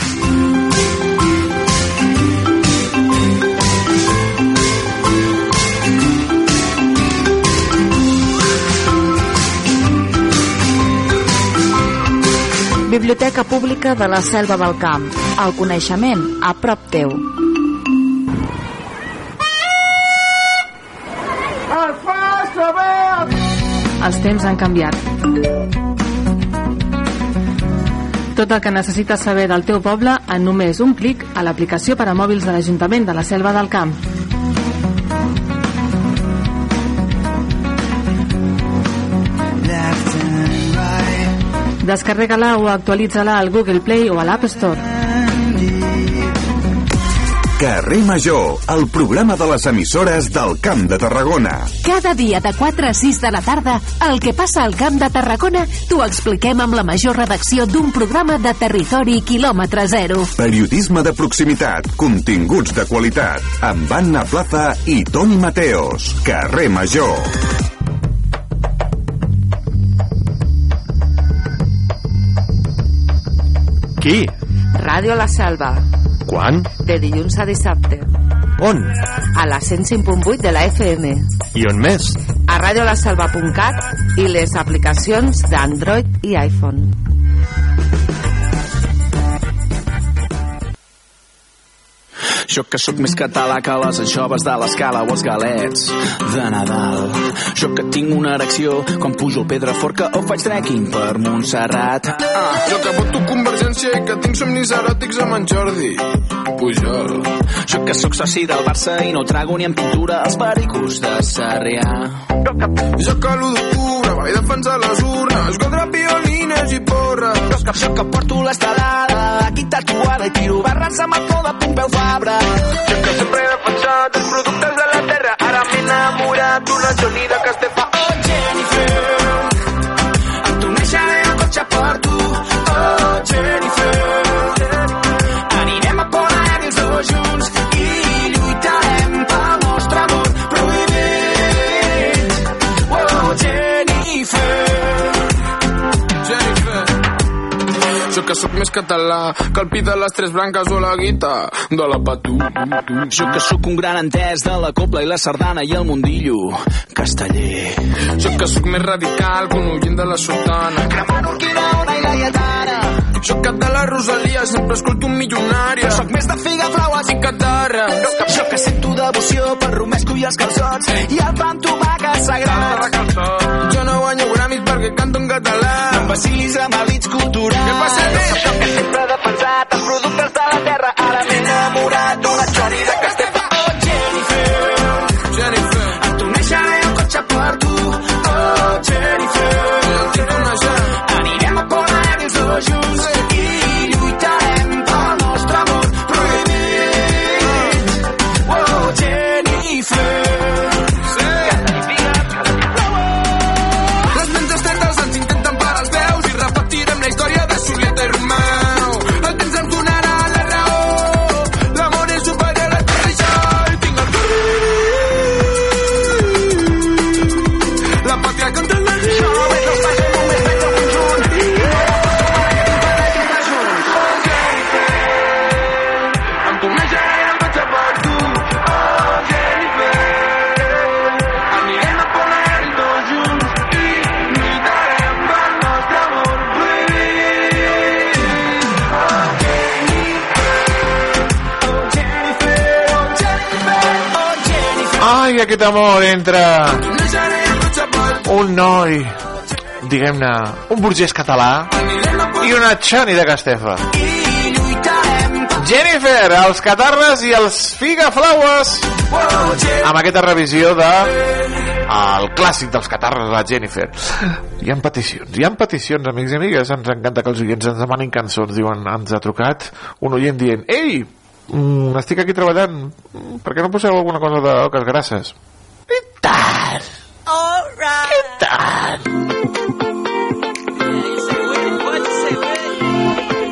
Biblioteca Pública de la Selva del Camp. El coneixement a prop teu. Els temps han canviat. Tot el que necessites saber del teu poble en només un clic a l'aplicació per a mòbils de l'Ajuntament de la Selva del Camp. Descarrega-la o actualitza-la al Google Play o a l'App Store. Carrer Major, el programa de les emissores del Camp de Tarragona. Cada dia de 4 a 6 de la tarda, el que passa al Camp de Tarragona t'ho expliquem amb la major redacció d'un programa de territori quilòmetre zero. Periodisme de proximitat, continguts de qualitat, amb Anna Plaza i Toni Mateos. Carrer Major. Qui? Ràdio La Selva, Quan? de dilluns a dissabte, On? a la 105.8 de la FM, I on més? a radiolaselva.cat i les aplicacions d'Android i iPhone. Jo que sóc més català que les anxoves de l'escala o els galets de Nadal. Jo que tinc una erecció quan pujo al Pedraforca o faig trekking per Montserrat. Ah, jo que voto Convergència i que tinc somnis eròtics amb en Jordi Pujol. Jo que sóc soci del Barça i no trago ni en pintura els pericos de Sarrià. Jo que l'1 d'octubre vaig defensar les urnes contra piolines i porres. Jo que, jo que porto l'estelada aquí tatuada i tiro barres amb el cul de Pompeu Fabra. Jo que sempre he defensat els productes de la terra, ara m'he enamorat d'una Johnny de Castefa. Que sóc més català que el pit de les tres branques o la guita de la patú. Jo que sóc un gran entès de la copla i la sardana i el mundillo casteller. Jo que sóc més radical que un oient de la sotana. Cremant Urquinaona i la Jo que de la Rosalia sempre escolto un milionària. Jo sóc més de figa, flaues i catarres. Jo que sento devoció per romesco i els calçots i el pa amb tomàquet sagrat. Jo no guanyo gramis perquè canto en català. No em vacilis amb elits culturals. Què passa? Jo que sempre he defensat els productes de la terra, aquest amor entre un noi, diguem-ne, un burgès català i una Xani de Castefa. Jennifer, els catarres i els figaflaues amb aquesta revisió de el clàssic dels catarres de la Jennifer hi ha peticions, hi ha peticions amics i amigues, ens encanta que els oients ens demanin cançons diuen, ens ha trucat un oient dient ei, mm, estic aquí treballant. Mm, Per què no poseu alguna cosa d'oques grasses? I tant! Alright. I tant!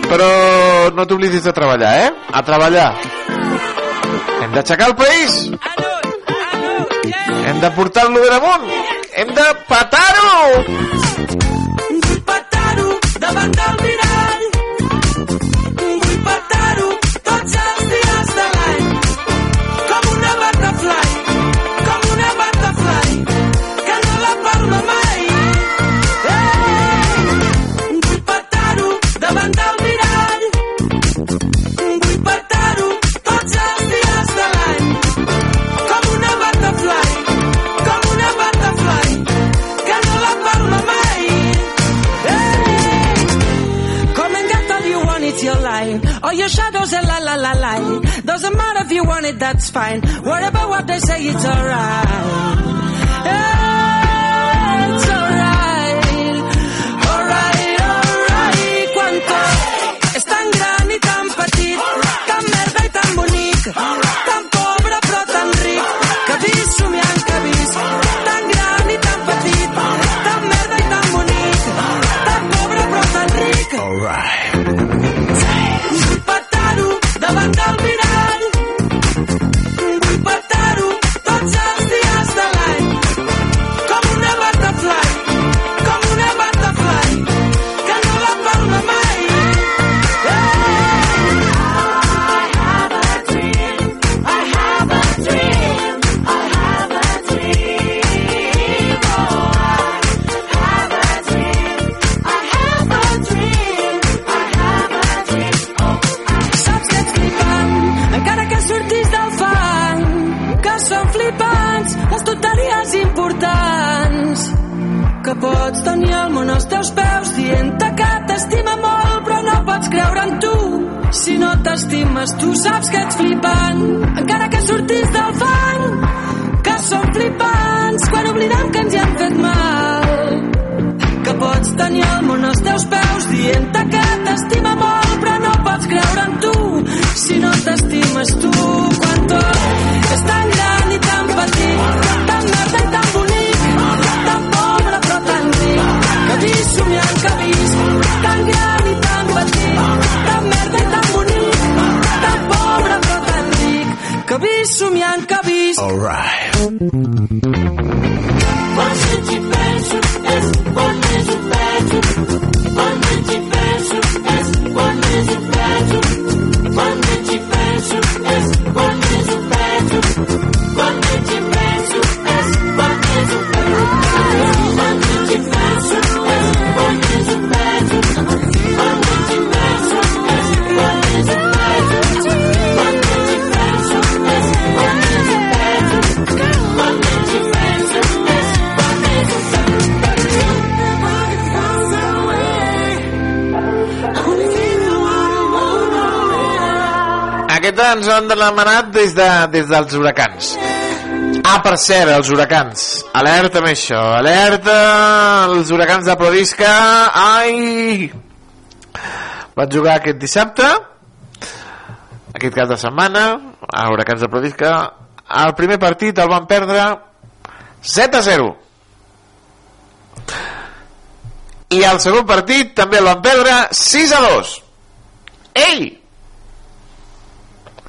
Però no t'oblidis de treballar, eh? A treballar. Hem d'aixecar el país. Hem de portar-lo ben amunt. Hem de petar-ho. Vull petar-ho davant del you want it, that's fine. What about what they say, it's alright. It's alright. Alright, alright. Quan tot és tan gran i tan petit, tan merda i tan bonic, flipant, encara que sortis del fang, que són flipants quan oblidem que ens hi han fet mal. Que pots tenir el món als teus peus dient-te que t'estima molt però no pots creure en tu si no t'estimes tu que he vist somiant que he Ens han demanat des, de, des dels huracans. Ah, per cert, els huracans. Alerta amb això. Alerta els huracans de Prodisca. Ai! Vaig jugar aquest dissabte, aquest cap de setmana, a huracans de Prodisca. El primer partit el van perdre 7 a 0. I el segon partit també el van perdre 6 a 2. Ei!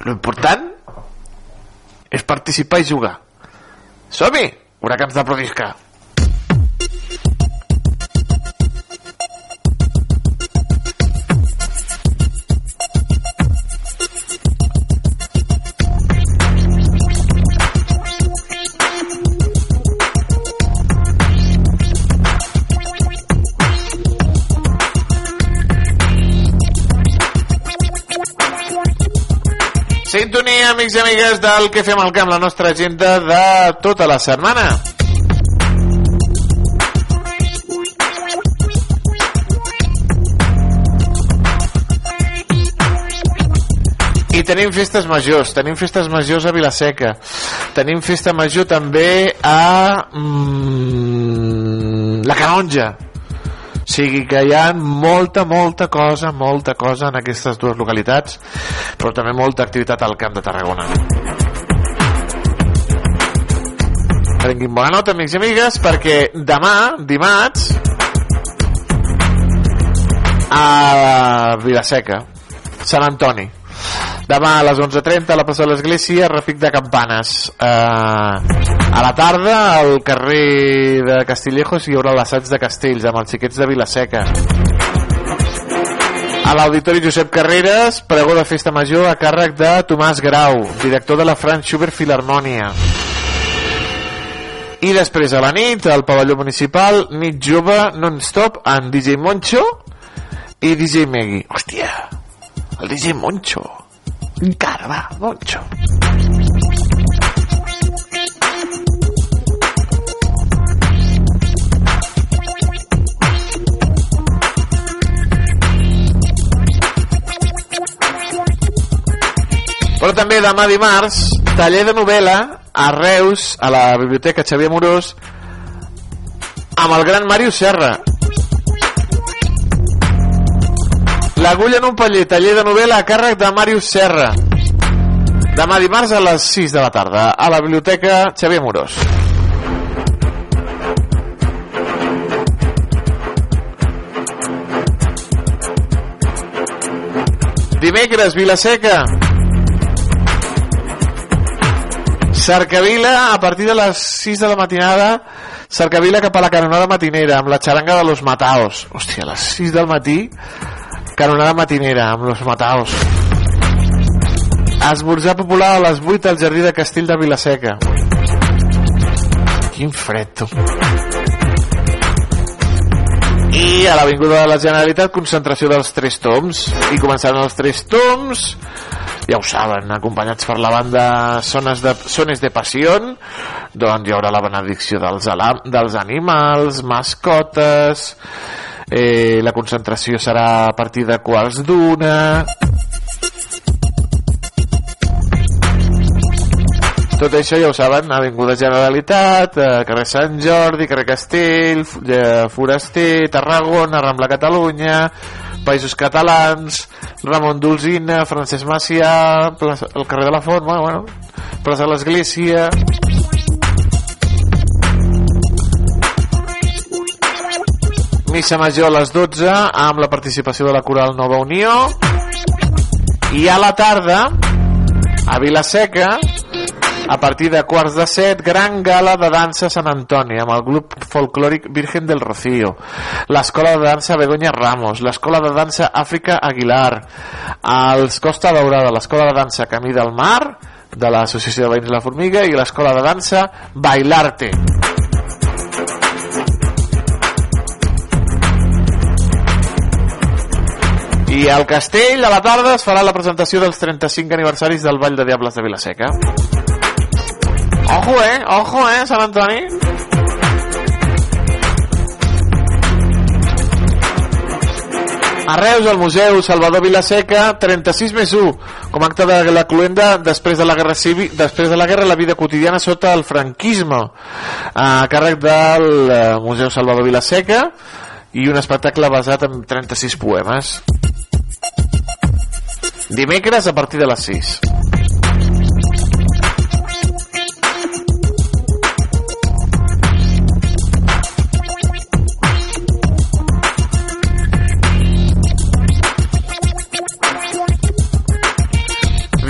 L'important és participar i jugar. Som-hi! Huracans de Prodisca. Sintonia, amics i amigues, del que fem al camp, la nostra agenda de tota la setmana. I tenim festes majors, tenim festes majors a Vilaseca, tenim festa major també a mm, la Canonja. Sigui que hi ha molta, molta cosa, molta cosa en aquestes dues localitats, però també molta activitat al Camp de Tarragona. Prenguin bona nota, amics i amigues, perquè demà, dimarts, a Vilaseca, Sant Antoni. Demà a les 11.30 a la plaça de l'Església, repic de campanes. Eh, a la tarda, al carrer de Castillejos, hi haurà l'assaig de castells amb els xiquets de Vilaseca. A l'Auditori Josep Carreras, pregó de festa major a càrrec de Tomàs Grau, director de la Franz Schubert Filharmonia. I després a la nit, al pavelló municipal, nit jove non-stop amb DJ Moncho i DJ Megui. Hòstia, el DJ Moncho. Encara, va, Moncho. Però també demà dimarts, taller de novel·la a Reus, a la Biblioteca Xavier Morós, amb el gran Màrius Serra. L'agulla en un paller, taller de novel·la a càrrec de Màrius Serra. Demà dimarts a les 6 de la tarda, a la Biblioteca Xavier Morós. Dimecres, Vilaseca. Cercavila, a partir de les 6 de la matinada, Cercavila cap a la canonada matinera, amb la xaranga de los Mataos. Hòstia, a les 6 del matí, canonada matinera, amb los Mataos. Esmorzar popular a les 8 al jardí de Castell de Vilaseca. Quin fred, tu. I a l'Avinguda de la Generalitat, concentració dels Tres Toms. I començaran els Tres Toms, ja ho saben, acompanyats per la banda Sones de, Sones de Passió, doncs hi haurà la benedicció dels, alam, dels animals, mascotes, eh, la concentració serà a partir de quarts d'una... Tot això ja ho saben, Avinguda Generalitat, eh, carrer Sant Jordi, carrer Castell, eh, Foraster, Tarragona, Rambla Catalunya, Països Catalans, Ramon Dolzina, Francesc Macià, plaça, el carrer de la Font, bueno, bueno, plaça de l'Església... Missa Major a les 12 amb la participació de la Coral Nova Unió i a la tarda a Vilaseca a partir de quarts de set, gran gala de dansa Sant Antoni amb el grup folclòric Virgen del Rocío, l'escola de dansa Begoña Ramos, l'escola de dansa Àfrica Aguilar, els Costa Daurada, l'escola de dansa Camí del Mar, de l'Associació de Veïns La Formiga i l'escola de dansa Bailarte. I al Castell, a la tarda, es farà la presentació dels 35 aniversaris del Ball de Diables de Vilaseca. Ojo, eh? Ojo, eh, Sant Antoni? A Reus, al Museu Salvador Vilaseca, 36 més 1, com a acte de la cluenda després de la guerra civil, després de la guerra la vida quotidiana sota el franquisme, a càrrec del eh, Museu Salvador Vilaseca i un espectacle basat en 36 poemes. Dimecres a partir de les 6.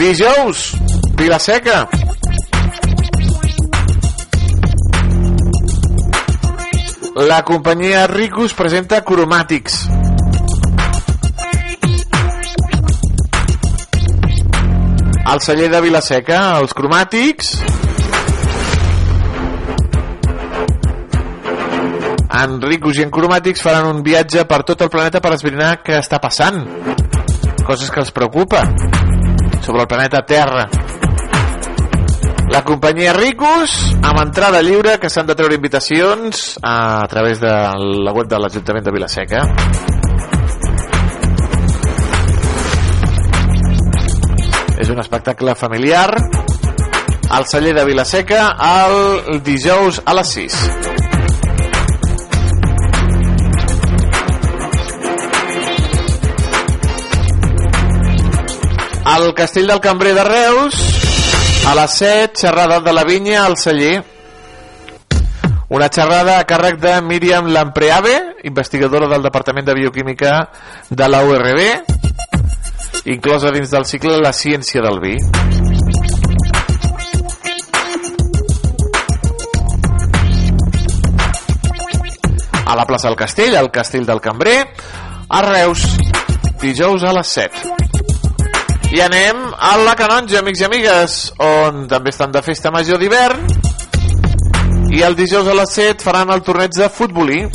Dijous, Vilaseca. La companyia Ricus presenta Cromàtics. Al celler de Vilaseca, els cromàtics. En Ricus i en cromàtics faran un viatge per tot el planeta per esbrinar què està passant. Coses que els preocupa sobre el planeta Terra. La companyia Ricus amb entrada lliure que s'han de treure invitacions a, a través de la web de l'Ajuntament de Vilaseca És un espectacle familiar. Al celler de Vilaseca el dijous a les 6. al Castell del Cambrer de Reus a les 7, xerrada de la vinya al celler. Una xerrada a càrrec de Míriam Lampreave investigadora del Departament de Bioquímica de la URB inclosa dins del cicle La ciència del vi. A la plaça del Castell, al Castell del Cambrer, a Reus, dijous a les 7. I anem a la Canonja, amics i amigues, on també estan de festa major d'hivern. I el dijous a les 7 faran el torneig de futbolí.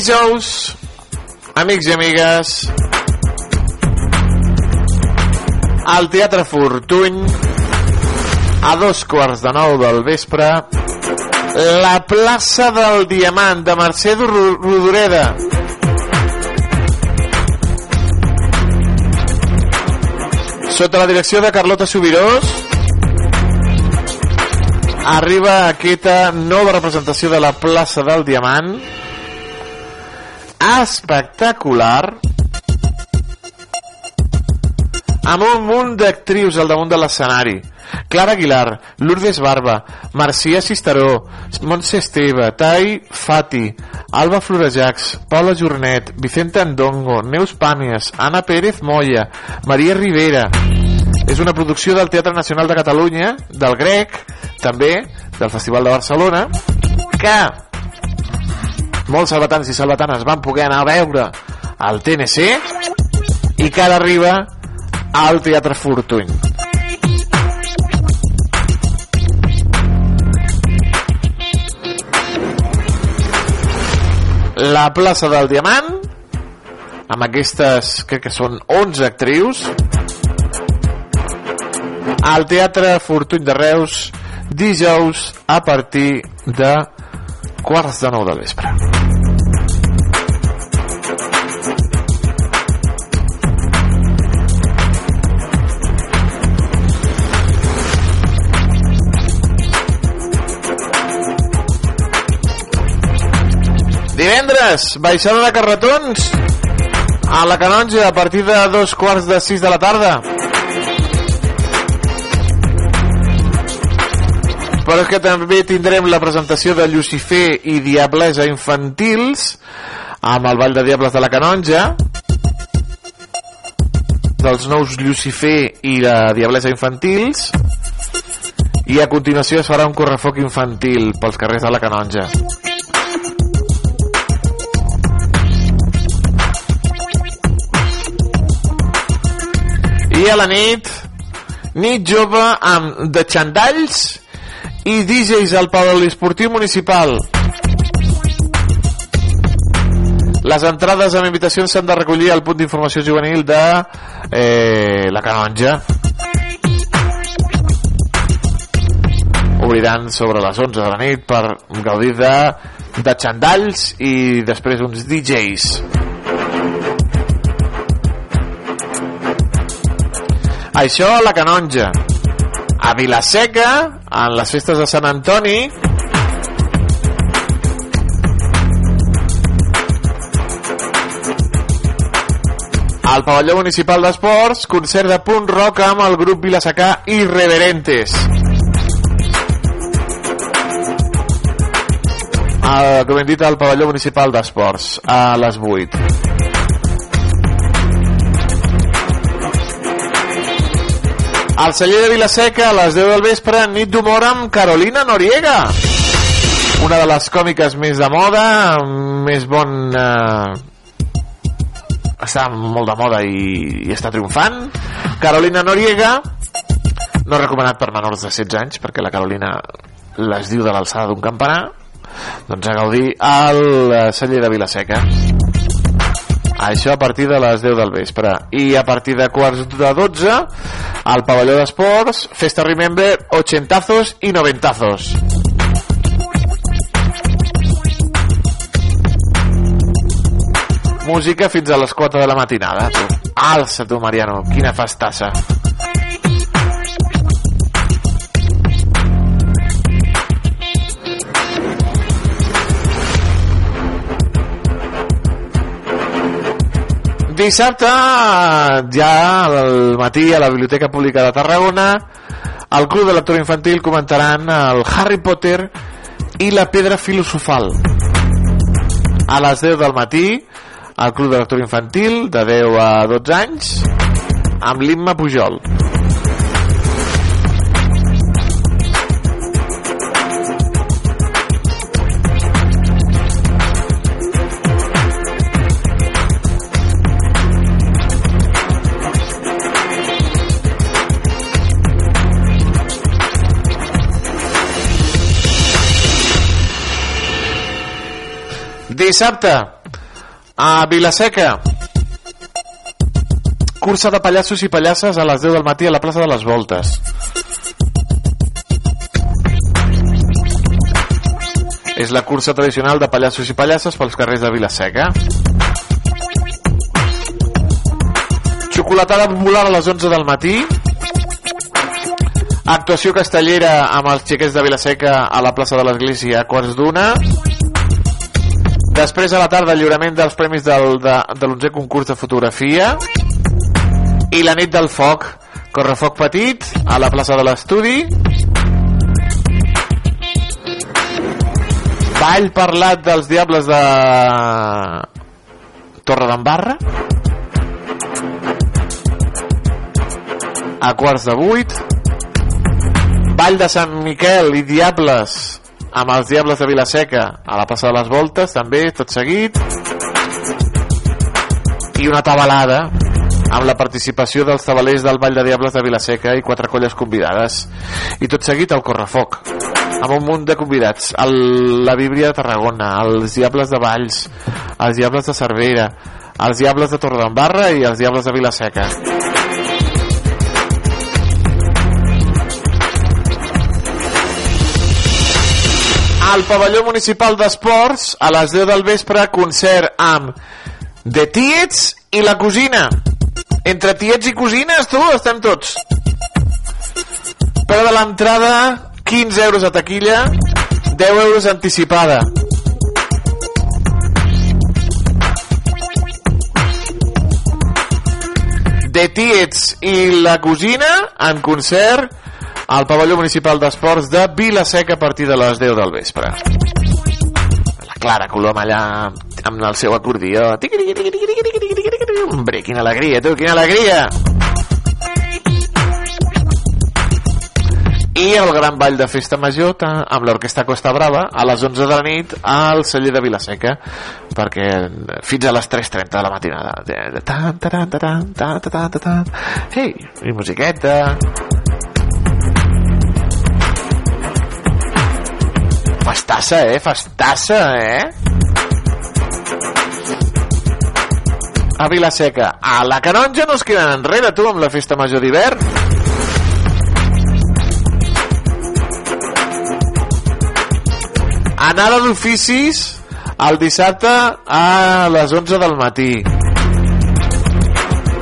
Dijous, amics i amigues, al Teatre Fortuny, a dos quarts de nou del vespre, la plaça del Diamant de Mercè Ro- Rodoreda. Sota la direcció de Carlota Subirós, arriba aquesta nova representació de la plaça del Diamant, espectacular amb un munt d'actrius al damunt de l'escenari Clara Aguilar, Lourdes Barba, Marcia Cisteró, Montse Esteve, Tai Fati, Alba Florejacs, Paula Jornet, Vicenta Andongo, Neus Pàmies, Anna Pérez Moya, Maria Rivera. És una producció del Teatre Nacional de Catalunya, del Grec, també, del Festival de Barcelona, que molts salvatans i salvatanes van poder anar a veure al TNC i que ara arriba al Teatre Fortuny. La plaça del Diamant amb aquestes, crec que són 11 actrius al Teatre Fortuny de Reus dijous a partir de quarts de nou de vespre. Divendres, baixada de carretons a la Canonja a partir de dos quarts de sis de la tarda. Però és que també tindrem la presentació de Lucifer i Diablesa infantils amb el Ball de Diables de la Canonja dels nous Lucifer i la Diablesa infantils i a continuació es farà un correfoc infantil pels carrers de la Canonja. I a la nit, nit jove amb de xandalls i DJs al Poliesportiu Municipal. Les entrades amb invitacions s'han de recollir al punt d'informació juvenil de eh, la Canonja. Obriran sobre les 11 de la nit per gaudir de, de xandalls i després uns DJs. Això a la Canonja. A Vilaseca, en les festes de Sant Antoni, al pavelló municipal d'esports, concert de punt rock amb el grup vilasecà Irreverentes. El, com hem dit, al pavelló municipal d'esports, a les 8. Al celler de Vilaseca, a les 10 del vespre, nit d'humor amb Carolina Noriega. Una de les còmiques més de moda, més bon... Eh, està molt de moda i, i està triomfant. Carolina Noriega, no recomanat per menors de 16 anys, perquè la Carolina les diu de l'alçada d'un campanar, doncs a gaudir al eh, celler de Vilaseca Això a partir de les 10 del vespre. I a partir de quarts de 12, al pavelló d'esports, Festa Remember, ochentazos i noventazos. Música fins a les 4 de la matinada. Alça tu, Mariano, quina festassa. Dissabte, ja al matí a la Biblioteca Pública de Tarragona, al Club de Lectura Infantil comentaran el Harry Potter i la Pedra Filosofal. A les 10 del matí, al Club de Lectura Infantil, de 10 a 12 anys, amb l'Imma Pujol. Dissabte, a Vilaseca, cursa de pallassos i pallasses a les 10 del matí a la plaça de les Voltes. És la cursa tradicional de pallassos i pallasses pels carrers de Vilaseca. Xocolatada popular a les 11 del matí. Actuació castellera amb els xiquets de Vilaseca a la plaça de l'Església a quarts d'una. Després a la tarda el lliurament dels premis del, de, de l'11è concurs de fotografia. I la nit del foc. Correfoc petit a la plaça de l'estudi. Ball parlat dels diables de Torre d'Embarra. A quarts de vuit. Ball de Sant Miquel i diables amb els Diables de Vilaseca a la plaça de les Voltes també, tot seguit. I una tabalada amb la participació dels tabalers del Vall de Diables de Vilaseca i quatre colles convidades. I tot seguit el Correfoc amb un munt de convidats. El, la Bíblia de Tarragona els Diables de Valls els Diables de Cervera els Diables de Torredembarra i els Diables de Vilaseca al pavelló municipal d'esports a les 10 del vespre concert amb The Tiets i la cosina. Entre tiets i cosines tu estem tots. Però de l'entrada 15 euros a taquilla 10 euros anticipada. The Tiets i la cosina en concert al pavelló municipal d'esports de Vilaseca a partir de les 10 del vespre. La Clara Colom allà amb el seu acordió. Hombre, quina alegria, tu, quina alegria! I el gran ball de festa major amb l'orquestra Costa Brava a les 11 de la nit al celler de Vilaseca perquè fins a les 3.30 de la matinada De- de tan, taran, taran, tan, taran, taran. Ei, i musiqueta Festassa, eh? Festassa, eh? A Vilaseca. A la Canonja no es queden enrere, tu, amb la festa major d'hivern. Anada d'oficis el dissabte a les 11 del matí.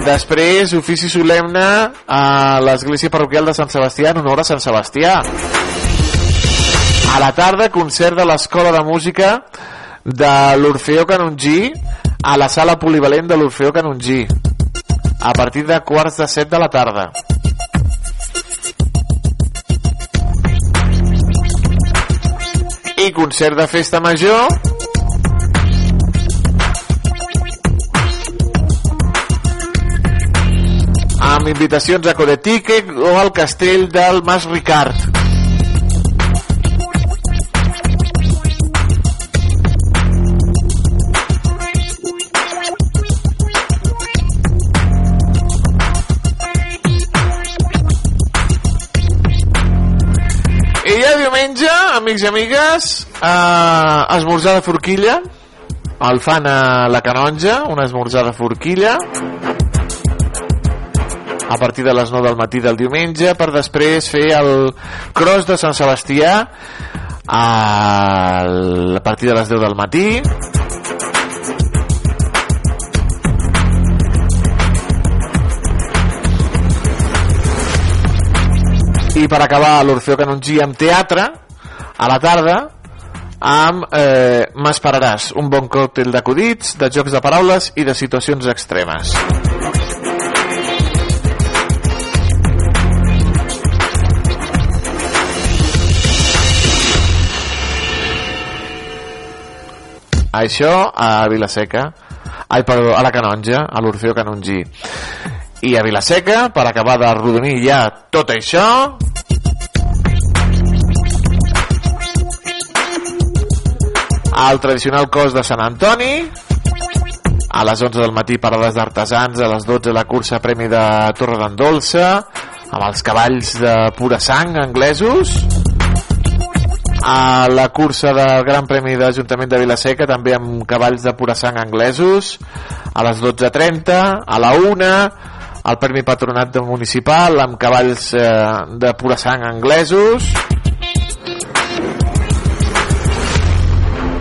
Després, ofici solemne a l'església parroquial de Sant Sebastià en honor a Sant Sebastià. A la tarda, concert de l'Escola de Música de l'Orfeó Canongí a la sala polivalent de l'Orfeó Canongí a partir de quarts de set de la tarda. I concert de festa major amb invitacions a Codetique o al castell del Mas Ricard. Ja diumenge, amics i amigues, eh, esmorzar de forquilla. El fan a la Canonja, un esmorzar de forquilla, a partir de les 9 del matí del diumenge, per després fer el cross de Sant Sebastià a, a partir de les 10 del matí, i per acabar l'Orfeo Canongí amb teatre a la tarda amb eh, M'esperaràs, un bon còctel d'acudits, de jocs de paraules i de situacions extremes. Això a Vilaseca, ai, perdó, a la Canonja, a l'Orfeo Canongí. I a Vilaseca, per acabar de rodonir ja tot això, al tradicional cos de Sant Antoni. A les 11 del matí parades d'artesans. A les 12 la cursa premi de Torre d'Andolça amb els cavalls de pura sang anglesos. A la cursa del Gran Premi de l'Ajuntament de Vilaseca també amb cavalls de pura sang anglesos. A les 12.30 a la 1 el Premi Patronat del Municipal amb cavalls eh, de pura sang anglesos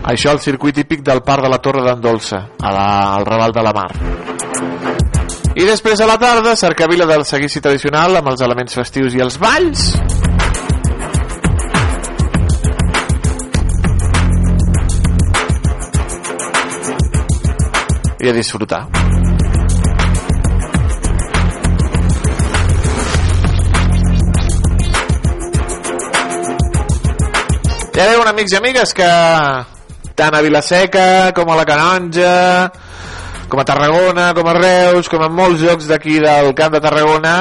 Això al circuit típic del Parc de la Torre d'en Dolça, a la, al Raval de la Mar. I després a la tarda, cercavila del seguici tradicional amb els elements festius i els balls. I a disfrutar. Ja veuen, amics i amigues, que tant a Vilaseca com a la Canonja com a Tarragona, com a Reus com a molts jocs d'aquí del Camp de Tarragona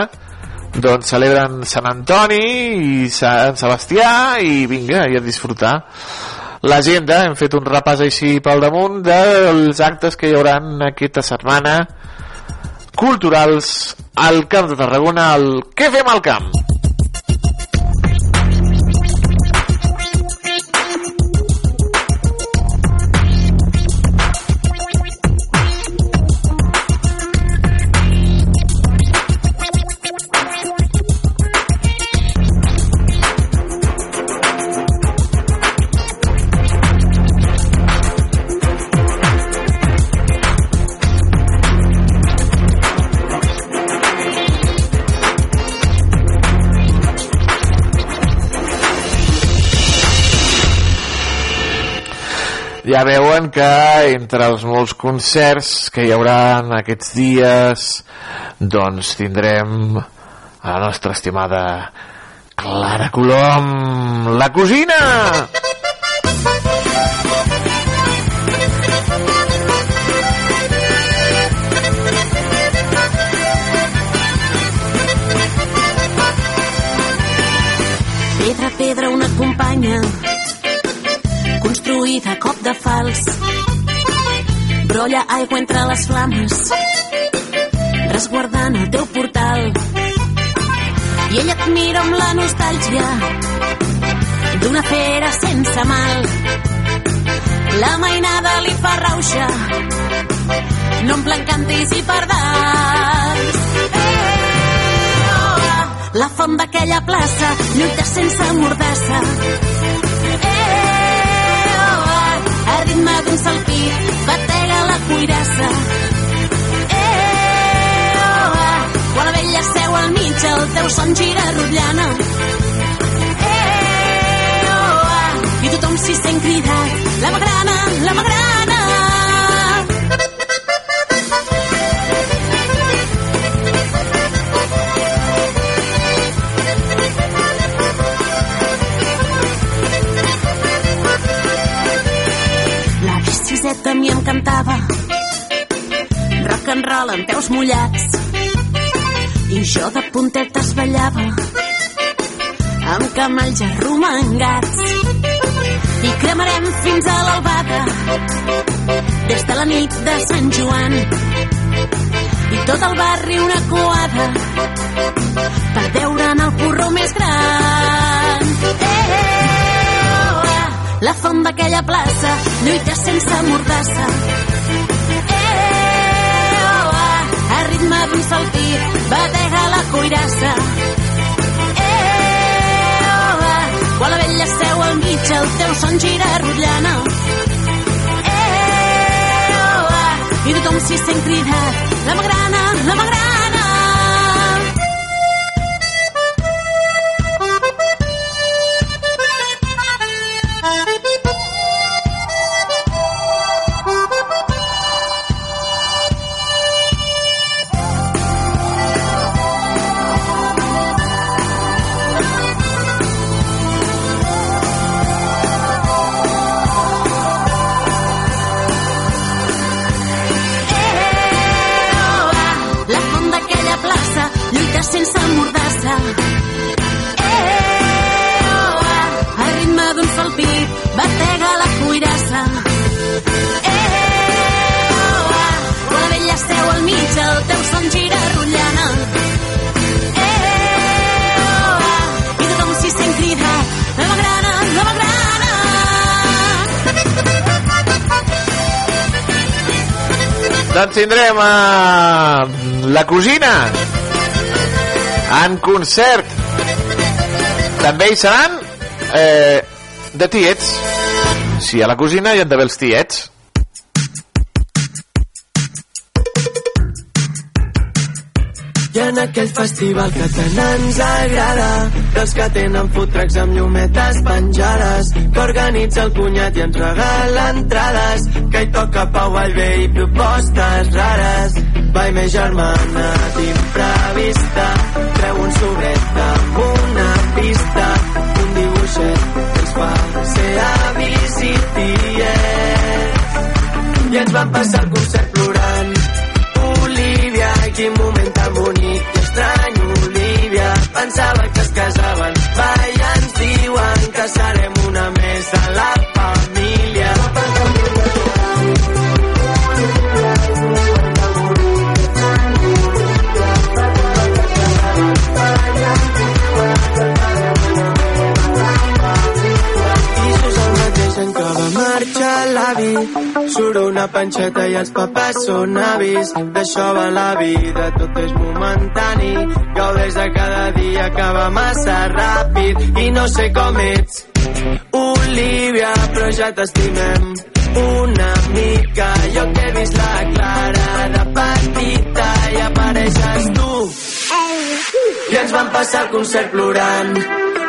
doncs celebren Sant Antoni i Sant Sebastià i vinga, i a disfrutar l'agenda, hem fet un repàs així pel damunt dels actes que hi haurà aquesta setmana culturals al Camp de Tarragona el Què fem al camp? Ja veuen que entre els molts concerts que hi haurà aquests dies doncs tindrem a la nostra estimada Clara Colom la cosina! Pedra, pedra, una companya construïda a cop de fals. Brolla aigua entre les flames, resguardant el teu portal. I ella et mira amb la nostàlgia d'una fera sense mal. La mainada li fa rauxa, no en plan cantis i pardals. Eh, oh, la font d'aquella plaça lluita sense mordassa. Ritme d'un salpit batega la cuirassa. Eh, oh, ah, quan la vella seu al mig, el teu son gira rotllana. Eh, oh, ah, i tothom s'hi sent cridat, la magrana, la magrana. La biciseta a mi em cantava. Rock and roll amb peus mullats. I jo de puntetes ballava. Amb camalls arromangats. I cremarem fins a l'albada. Des de la nit de Sant Joan. I tot el barri una coada. Per veure'n el porró més gran la font d'aquella plaça lluita sense mordassa. Eh, oh, ah, a ritme d'un saltí batega la cuirassa. Eh, oh, ah, quan la vella seu al mig el teu son gira rotllana. Eh, oh, ah, i tothom s'hi sent cridat, la magrana, la magrana. Tindrem a la cosina en concert. També hi seran eh, de tiets. Sí, a la cosina hi han d'haver els tiets. En aquell festival que tant ens agrada. Dels que tenen food trucks amb llumetes penjades que organitza el cunyat i ens regala entrades que hi toca Pau Vallvé i propostes rares. Vai més germana d'imprevista treu un sobret amb una pista un dibuixet que ens fa ser tiets i ens van passar el surt una panxeta i els papers són avis. D'això va la vida tot és momentani. Gaudeix de cada dia va massa ràpid. I no sé com ets Olivia però ja t'estimem. Una mica jo que he vist la Clara de petita i apareixes tu. I ens van passar el concert plorant.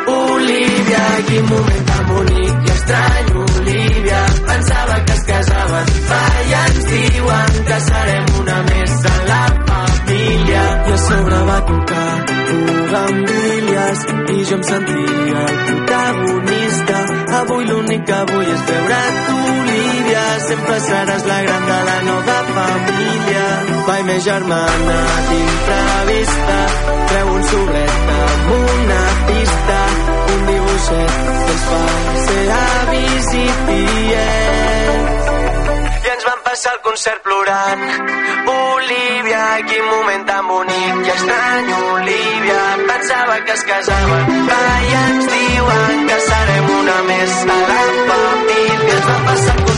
Olivia, quin moment tan bonic i estrany, casaven, va, i ens diuen que serem una més de la família. I a sobre va tocar bugambilles i jo em sentia el protagonista. Avui l'únic que vull és veure tu. Sempre seràs la gran de la nova família. Vai, més germana d'imprevista, treu un sobret amb una pista, un dibuixet que ens fa ser avis i tiets. Passar el concert plorant. Olivia, quin moment tan bonic i estrany, Olivia. Pensava que es casaven, va, i ens diuen que serem una més a la família. Ens vam passar el concert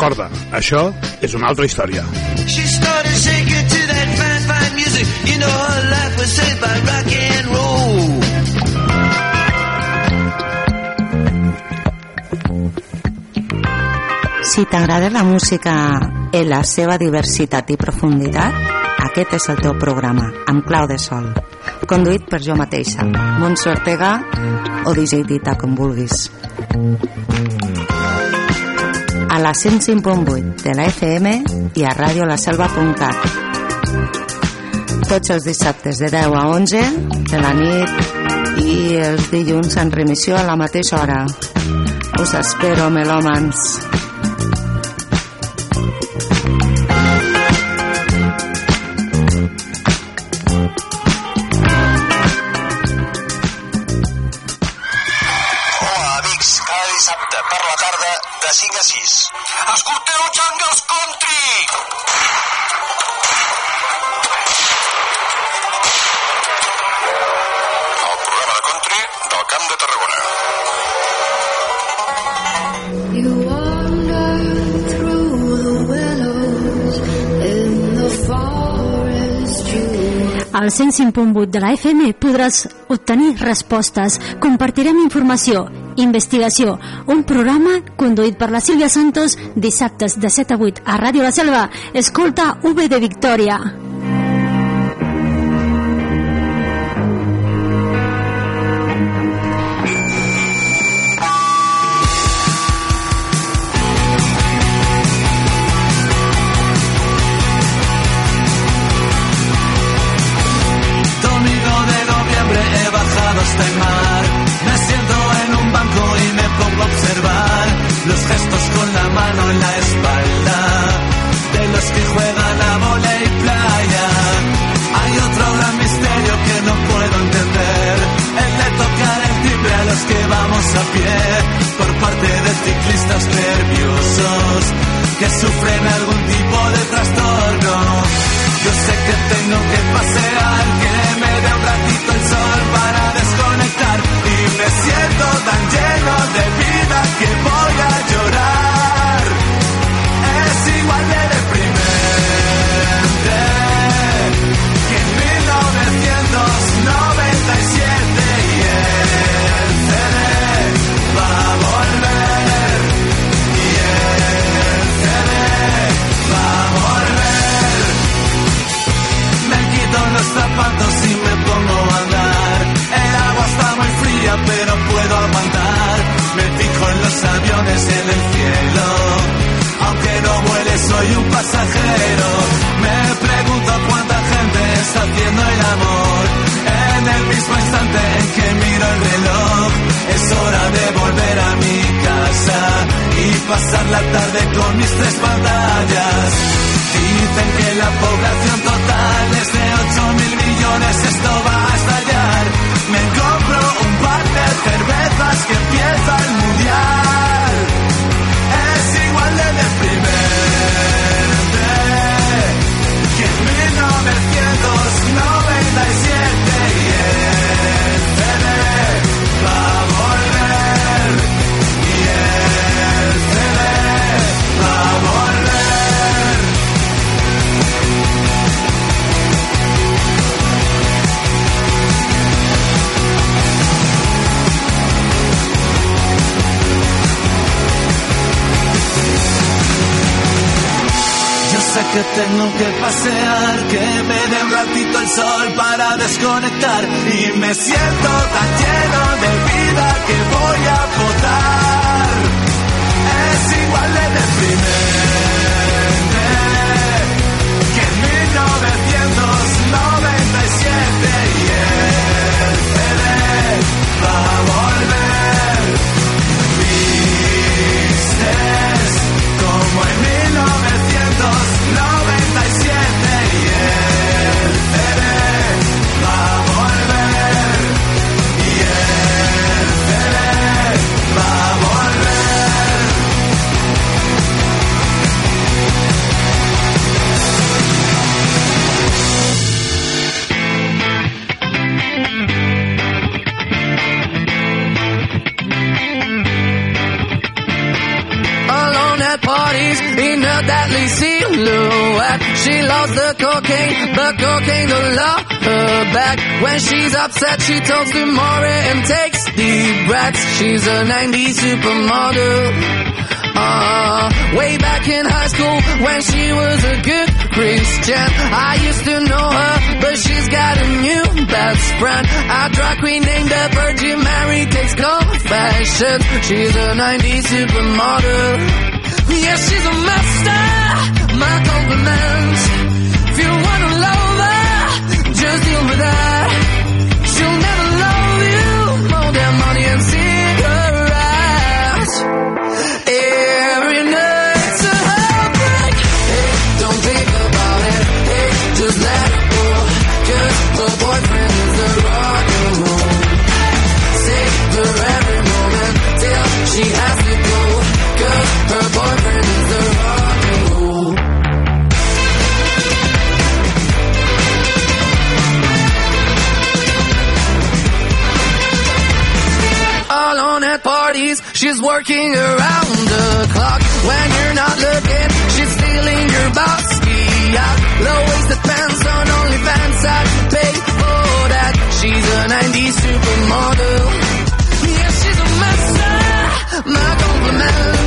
Recorda, això és una altra història. She started shaking to that fine, fine music. You know her life was saved by rock and roll. Si t'agrada la música en la seva diversitat i profunditat, aquest és el teu programa, amb clau de sol. Conduït per jo mateixa, Montse Ortega o DJ Dita, com vulguis. La 105.8 de la FM i a radiolaselva.cat. Tots els dissabtes de 10 a 11 de la nit i els dilluns en remissió a la mateixa hora. Us espero, melòmans. 105.8 de la FM podràs obtenir respostes, compartirem informació, investigació, un programa conduït per la Sílvia Santos dissabtes de 7 a 8 a Ràdio La Selva. Escolta V de Victòria. Tarde con mis tres pantallas. Dicen que la población que tengo que pasear, que me dé un ratito el sol para desconectar y me siento tan lleno de vida que voy a votar. Es igual de deprimente que en 1997 y el CD va a volver. Vistes como en 1997 She loves the cocaine, but cocaine don't love her back. When she's upset, she talks to Maury and takes deep breaths. She's a 90s supermodel. Uh, way back in high school when she was a good Christian. I used to know her, but she's got a new best friend. A drag queen named the Virgin Mary takes confessions. She's a 90s supermodel. Yeah, she's a master. My compliments. If you wanna love her, just deal with that. She's working around the clock. When you're not looking, she's stealing your bossy out. Low-waisted pants on OnlyFans. I pay for that. She's a 90s supermodel. Yeah, she's a master. My compliments.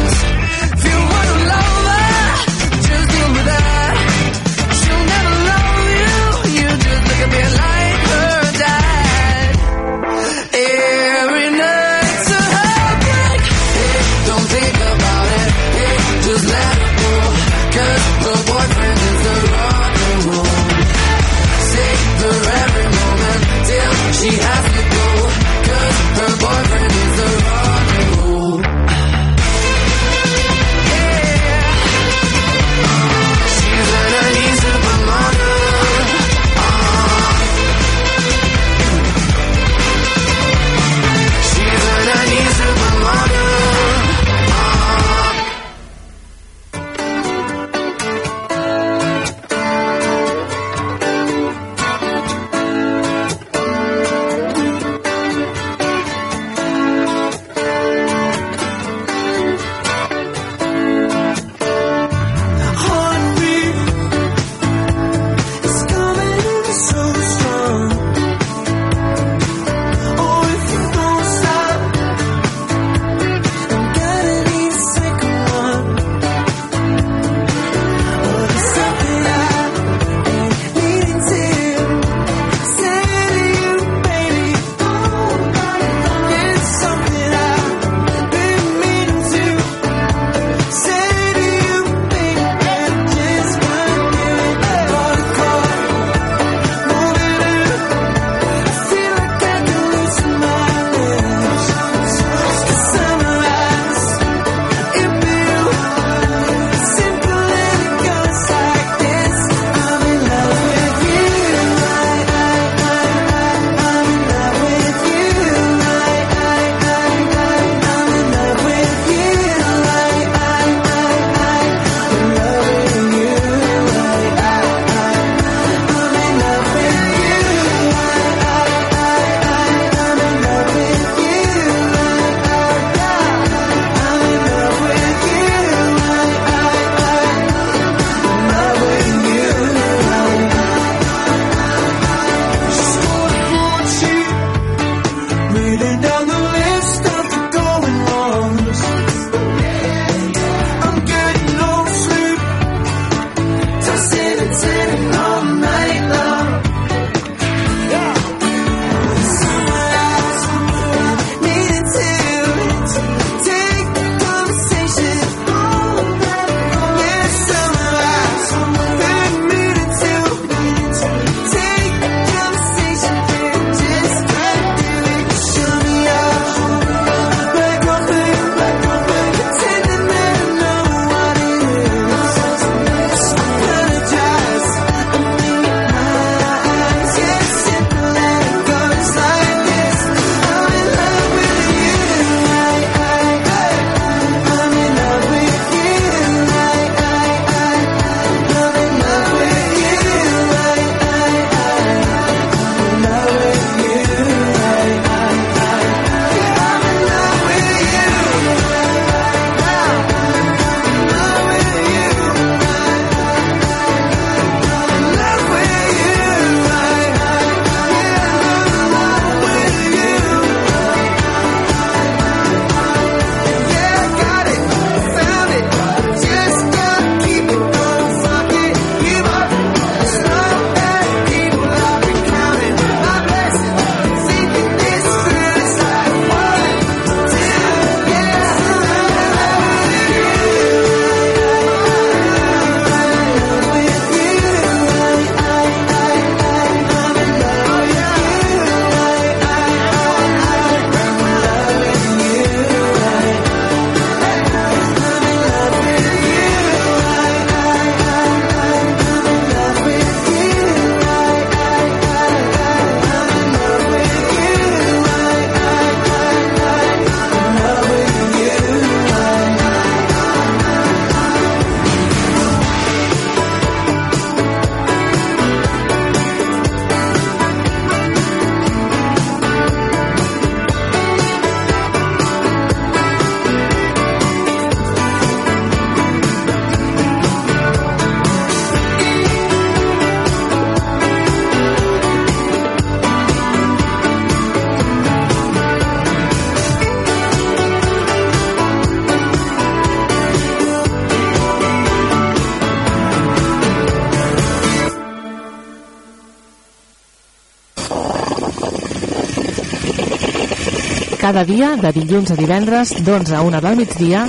Cada dia, de dilluns a divendres, d'11 a 1 del migdia,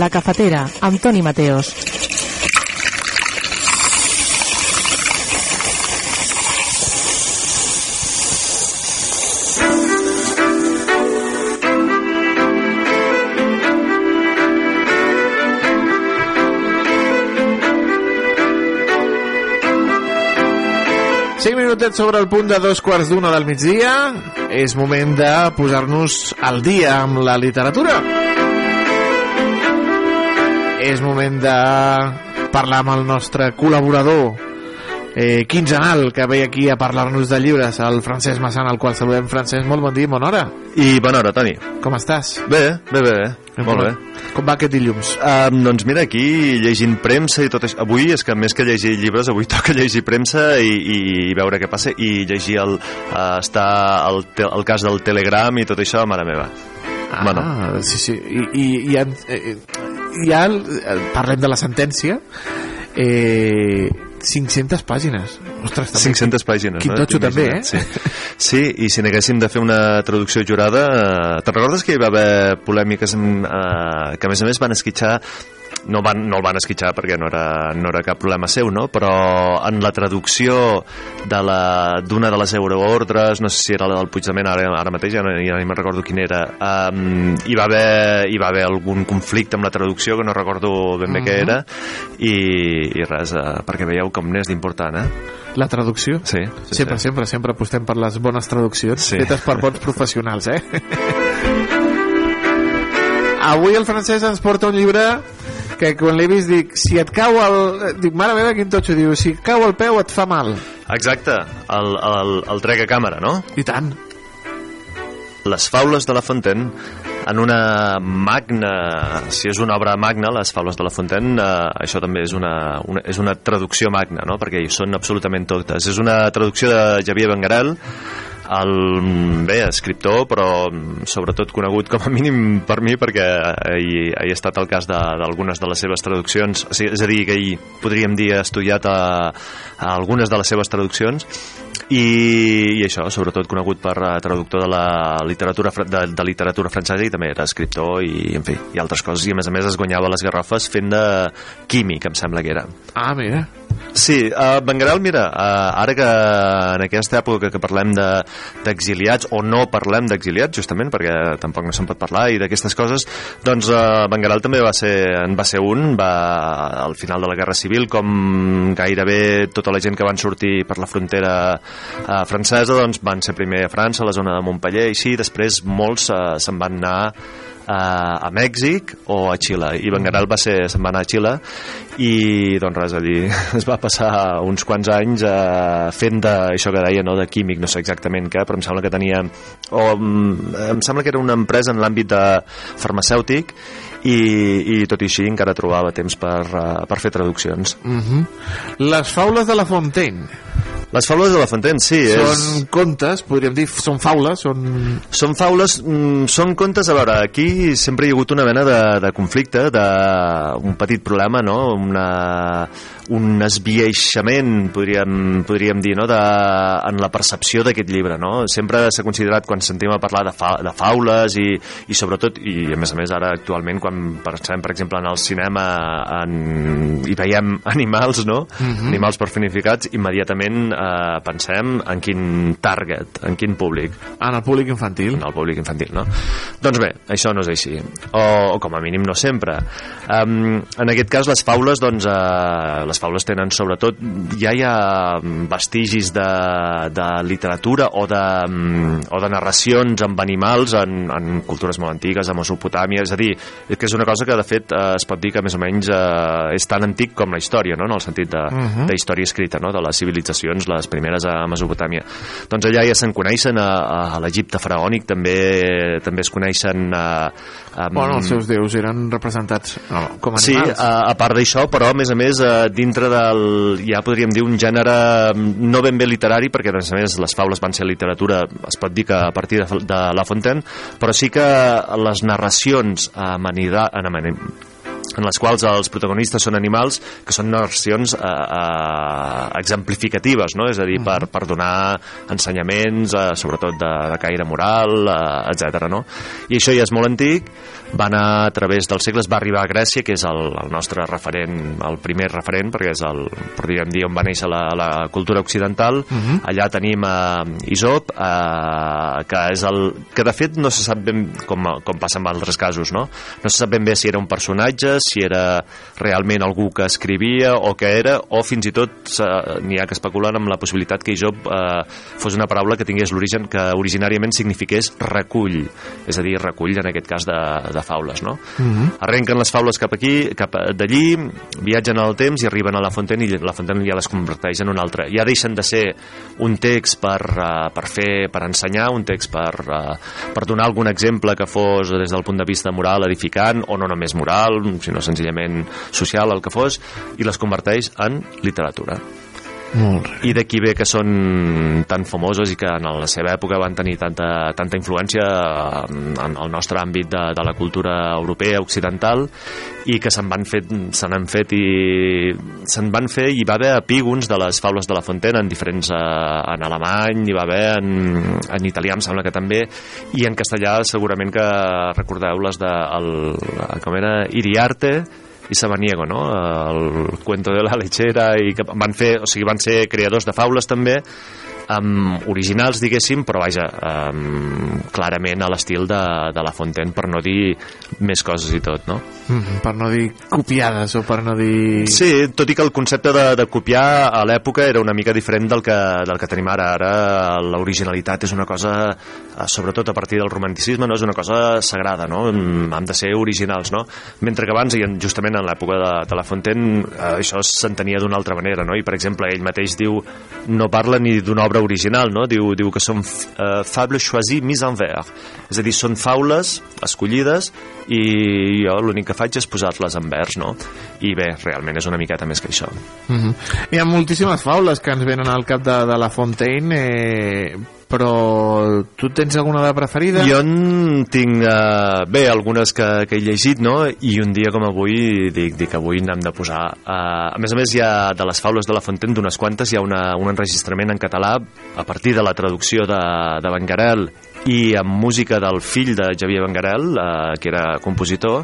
La Cafetera, amb Toni Mateos. Sobre el punt de dos quarts d'una del migdia. És moment de posar-nos al dia amb la literatura. És moment de parlar amb el nostre col·laborador eh, quinzenal que ve aquí a parlar-nos de llibres, el Francesc Massana, al qual saludem. Francesc, molt bon dia, bona hora. I bona hora, Toni. Com estàs? Bé, bé, bé, bé. Molt bé. Com va aquest dilluns? Um, doncs mira, aquí llegint premsa i tot això. Avui és que més que llegir llibres, avui toca llegir premsa i, i, i veure què passa i llegir el, uh, està el, te- el cas del Telegram i tot això, mare meva. Ah, bueno. sí, sí. I, i, i ja, eh, ja eh, parlem de la sentència. Eh, 500 pàgines. Ostres, també. 500 pàgines, Quin no? totxo també, eh? Sí. sí, i si n'haguéssim de fer una traducció jurada... Eh, Te'n recordes que hi va haver polèmiques eh, que a més a més van esquitxar no, van, no el van esquitxar perquè no era, no era cap problema seu, no? però en la traducció de la- d'una de, les euroordres, no sé si era la del Puigdement ara, ara mateix, ja no, ja no me'n recordo quina era, um, hi, va haver, hi va haver algun conflicte amb la traducció que no recordo ben bé què Mhm. era i, i res, uh, perquè veieu com n'és d'important, eh? La traducció? Sí. sí sempre, sí. sempre, sempre apostem per les bones traduccions Sí. fetes per bons professionals, eh? Avui el francès ens porta un llibre que quan l'he vist dic, si et cau el... Dic, mare meva, quin totxo, diu, si et cau el peu et fa mal. Exacte, el, el, el trec a càmera, no? I tant. Les faules de la Fontaine en una magna, si és una obra magna, les faules de la Fontaine, eh, això també és una, una, és una traducció magna, no? perquè hi són absolutament totes. És una traducció de Xavier Benguerel, el, bé, escriptor, però mm, sobretot conegut com a mínim per mi perquè hi, ha estat el cas de- d'algunes de, les seves traduccions, és a dir, que hi podríem dir estudiat a, a algunes de les seves traduccions. I, i això, sobretot conegut per eh, traductor de la literatura de, de literatura francesa i també era escriptor i, en fi, i altres coses. I a més a més es guanyava les garrofes fent de químic, em sembla que era. Ah, mira. Sí, uh, Benguerel, mira, uh, ara que en aquesta època que parlem de- d'exiliats, o no parlem d'exiliats, justament, perquè tampoc no se'n pot parlar, i d'aquestes coses, doncs uh, Benguerel també va ser, en va ser un, va, al final de la Guerra Civil, com gairebé tota la gent que van sortir per la frontera uh, francesa, doncs van ser primer a França, a la zona de Montpellier, i sí, després molts uh, se'n van anar a, a Mèxic o a Xile. I Benguerel va ser, anar a Xile. I doncs res, allí es va passar uns quants anys eh, fent de, això que deia, no, de químic no sé exactament què, però em sembla que tenia o mm, em sembla que era una empresa en l'àmbit de farmacèutic i, i tot i així encara trobava temps per, eh, per fer traduccions. Uh Les faules de la Fontaine. Les faules de la Fontaine, sí és... Són contes, podríem dir, són faules, són... Són faules, mm, són contes, a veure, aquí sempre hi ha hagut una mena de, de conflicte, de un petit problema, no? Una, un esbiaixament, podríem, podríem dir, no? de, en la percepció d'aquest llibre, no? Sempre s'ha considerat, quan sentim a parlar de, fa, de faules i, i sobretot, i a més a més ara actualment, quan pensem, per exemple, en el cinema en, i veiem animals, no? Mhm. Animals personificats, immediatament eh, pensem en quin target, en quin públic. En el públic infantil. En el públic infantil, no? Doncs bé, això no és així. O, o com a mínim no sempre. Um, en aquest cas, les faules, doncs, uh, les faules tenen sobretot... Ja hi ha vestigis de, de literatura o de, um, o de narracions amb animals en, en cultures molt antigues, a Mesopotàmia, és a dir, és que és una cosa que, de fet, uh, es pot dir que més o menys uh, és tan antic com la història, no?, en el sentit de, Mhm. de història escrita, no?, de les civilitzacions, les primeres a Mesopotàmia. Doncs allà ja se'n coneixen, a, a l'Egipte faraònic també també es coneixen... Uh, um, Bueno, els seus déus eren representats no, com a Sí, animals. a, a part d'això, però a més a més eh, dintre del, ja podríem dir un gènere mm, no ben bé literari, perquè a més a més les faules van ser literatura, es pot dir que a partir de, de La Fontaine, però sí que les narracions en amani, en les quals els protagonistes són animals que són narracions eh, eh, exemplificatives, no? és a dir, per, per donar ensenyaments, eh, sobretot de, de caire moral, eh, etc. No? I això ja és molt antic, va anar a través dels segles, va arribar a Grècia, que és el, el nostre referent, el primer referent, perquè és el, podríem dir, on va néixer la, la cultura occidental. Uh -huh. Allà tenim eh, Isop, eh, que és el... que de fet no se sap ben, com, com passa en altres casos, no? No se sap ben bé si era un personatge, si era realment algú que escrivia o que era, o fins i tot eh, n'hi ha que especulen amb la possibilitat que Isop eh, fos una paraula que tingués l'origen que originàriament signifiqués recull, és a dir, recull en aquest cas de, de faules, no? Uh -huh. Arrenquen les faules cap aquí, cap d'allí, viatgen al temps i arriben a la Fontaine i la Fontaine ja les converteix en un altre. Ja deixen de ser un text per, uh, per fer, per ensenyar, un text per, uh, per donar algun exemple que fos des del punt de vista moral edificant, o no només moral, sinó senzillament social, el que fos, i les converteix en literatura. I d'aquí ve que són tan famoses i que en la seva època van tenir tanta, tanta influència en, en el nostre àmbit de, de la cultura europea, occidental, i que se'n van fet, se n'han fet i se'n van fer i va haver epígons de les faules de la Fontaine en diferents eh, en alemany, hi va haver en, en italià em sembla que també i en castellà segurament que recordeu les de el, com era? Iriarte i Samaniego, no? El cuento de la lechera i que van fer, o sigui, van ser creadors de faules també um, originals, diguéssim, però vaja, um, clarament a l'estil de, de La Fontaine, per no dir més coses i tot, no? Mm, per no dir copiades o per no dir... Sí, tot i que el concepte de, de copiar a l'època era una mica diferent del que, del que tenim ara. Ara l'originalitat és una cosa, eh, sobretot a partir del romanticisme, no és una cosa sagrada, no? Mm, Hem de ser originals, no? Mentre que abans, i en- justament en l'època de, de La Fontaine, eh, això s'entenia d'una altra manera, no? I, per exemple, ell mateix diu, no parla ni d'una obra original, no? Diu, diu que són uh, fables choisies mises en vers. És a dir, són faules escollides i jo l'únic que faig és posar-les en vers, no? I bé, realment és una miqueta més que això. Mm -hmm. Hi ha moltíssimes faules que ens venen al cap de, de la Fontaine, eh, però tu tens alguna de preferida? Jo en tinc, uh, bé, algunes que, que he llegit, no? I un dia com avui dic, dic avui n'hem de posar. Uh, a més a més, hi ha de les faules de la Fontaine, d'unes quantes, hi ha una, un enregistrament en català a partir de la traducció de, de Bengarel i amb música del fill de Xavier Bengarel, eh, que era compositor,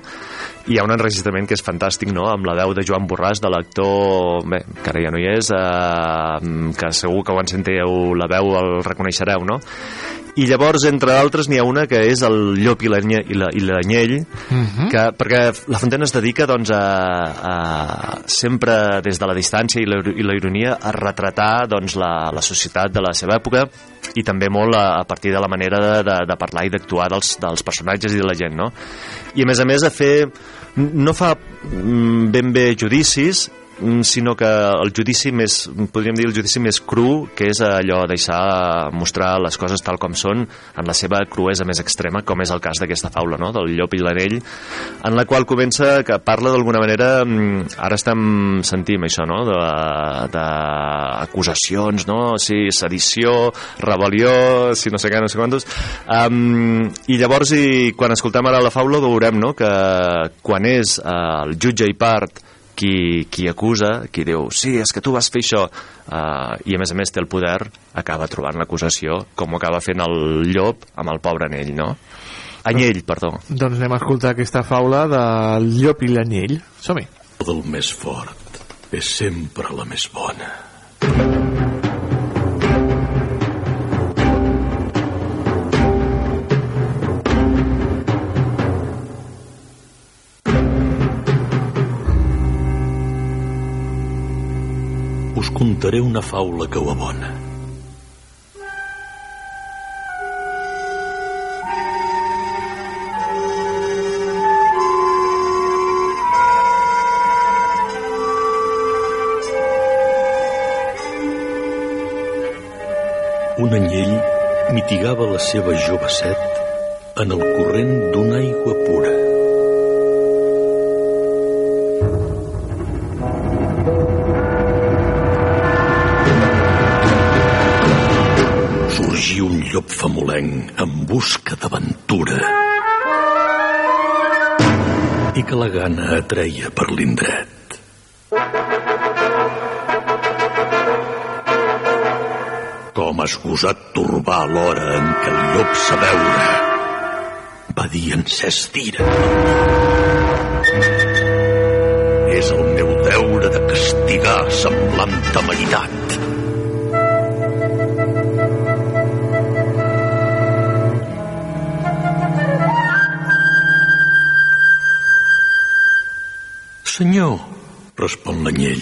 hi ha un enregistrament que és fantàstic, no?, amb la veu de Joan Borràs, de l'actor, bé, que ara ja no hi és, eh, que segur que quan senteu la veu el reconeixereu, no? I llavors, entre d'altres, n'hi ha una que és el llop i l'anye- i la- i l'anyell, Mhm. que, perquè la Fontaine es dedica doncs, a, a, sempre des de la distància i la, i la ironia a retratar doncs, la, la societat de la seva època i també molt a, a partir de la manera de, de, de parlar i d'actuar dels, dels personatges i de la gent no? i a més a més a fer no fa mm, ben bé judicis sinó que el judici més, podríem dir el judici més cru, que és allò deixar mostrar les coses tal com són en la seva cruesa més extrema, com és el cas d'aquesta faula, no?, del llop i l'anell, en la qual comença que parla d'alguna manera, mm, ara estem sentint això, no?, d'acusacions, no?, sí, sedició, rebel·lió, si no sé què, no sé quantos, um, i llavors, i quan escoltem ara la faula, veurem, no?, que quan és uh, el jutge i part qui, qui acusa, qui diu sí, és que tu vas fer això uh, i a més a més té el poder, acaba trobant l'acusació com ho acaba fent el llop amb el pobre anell, no? Anyell, perdó. Doncs anem a escoltar aquesta faula del llop i l'anyell. Som-hi. Del més fort és sempre la més bona. Us contaré una faula que ho abona. Un anyell mitigava la seva jove set en el corrent d'una aigua pura. Llop famolenc en busca d'aventura. i que la gana atreia per l'indret. Com has gosat torbar l'hora en què el llop sa veure, va dir en Cesc d'ira. És el meu deure de castigar semblant temeritat. Senyor, respon l'anyell,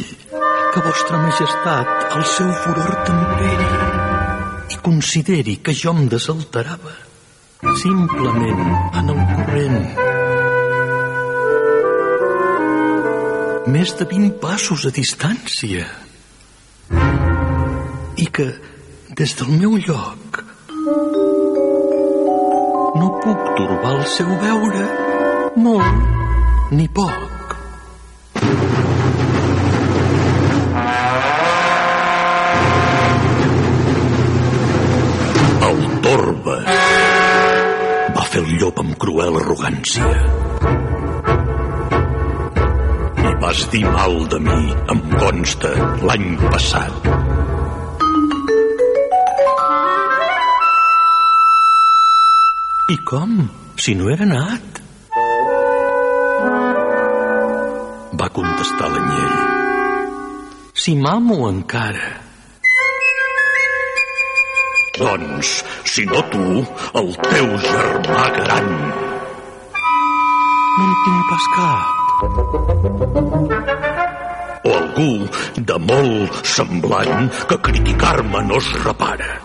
que vostra majestat el seu furor temperi i consideri que jo em desalterava simplement en el corrent. Més de 20 passos a distància. I que, des del meu lloc, no puc torbar el seu veure molt ni poc. Cruel arrogància. I vas dir mal de mi, em consta, l'any passat. I com? Si no era nat? Va contestar l'anyell. Si m'amo encara. Doncs, si no tu, el teu germà gran. No en tinc pas cap. O algú de molt semblant que criticar-me no es repara.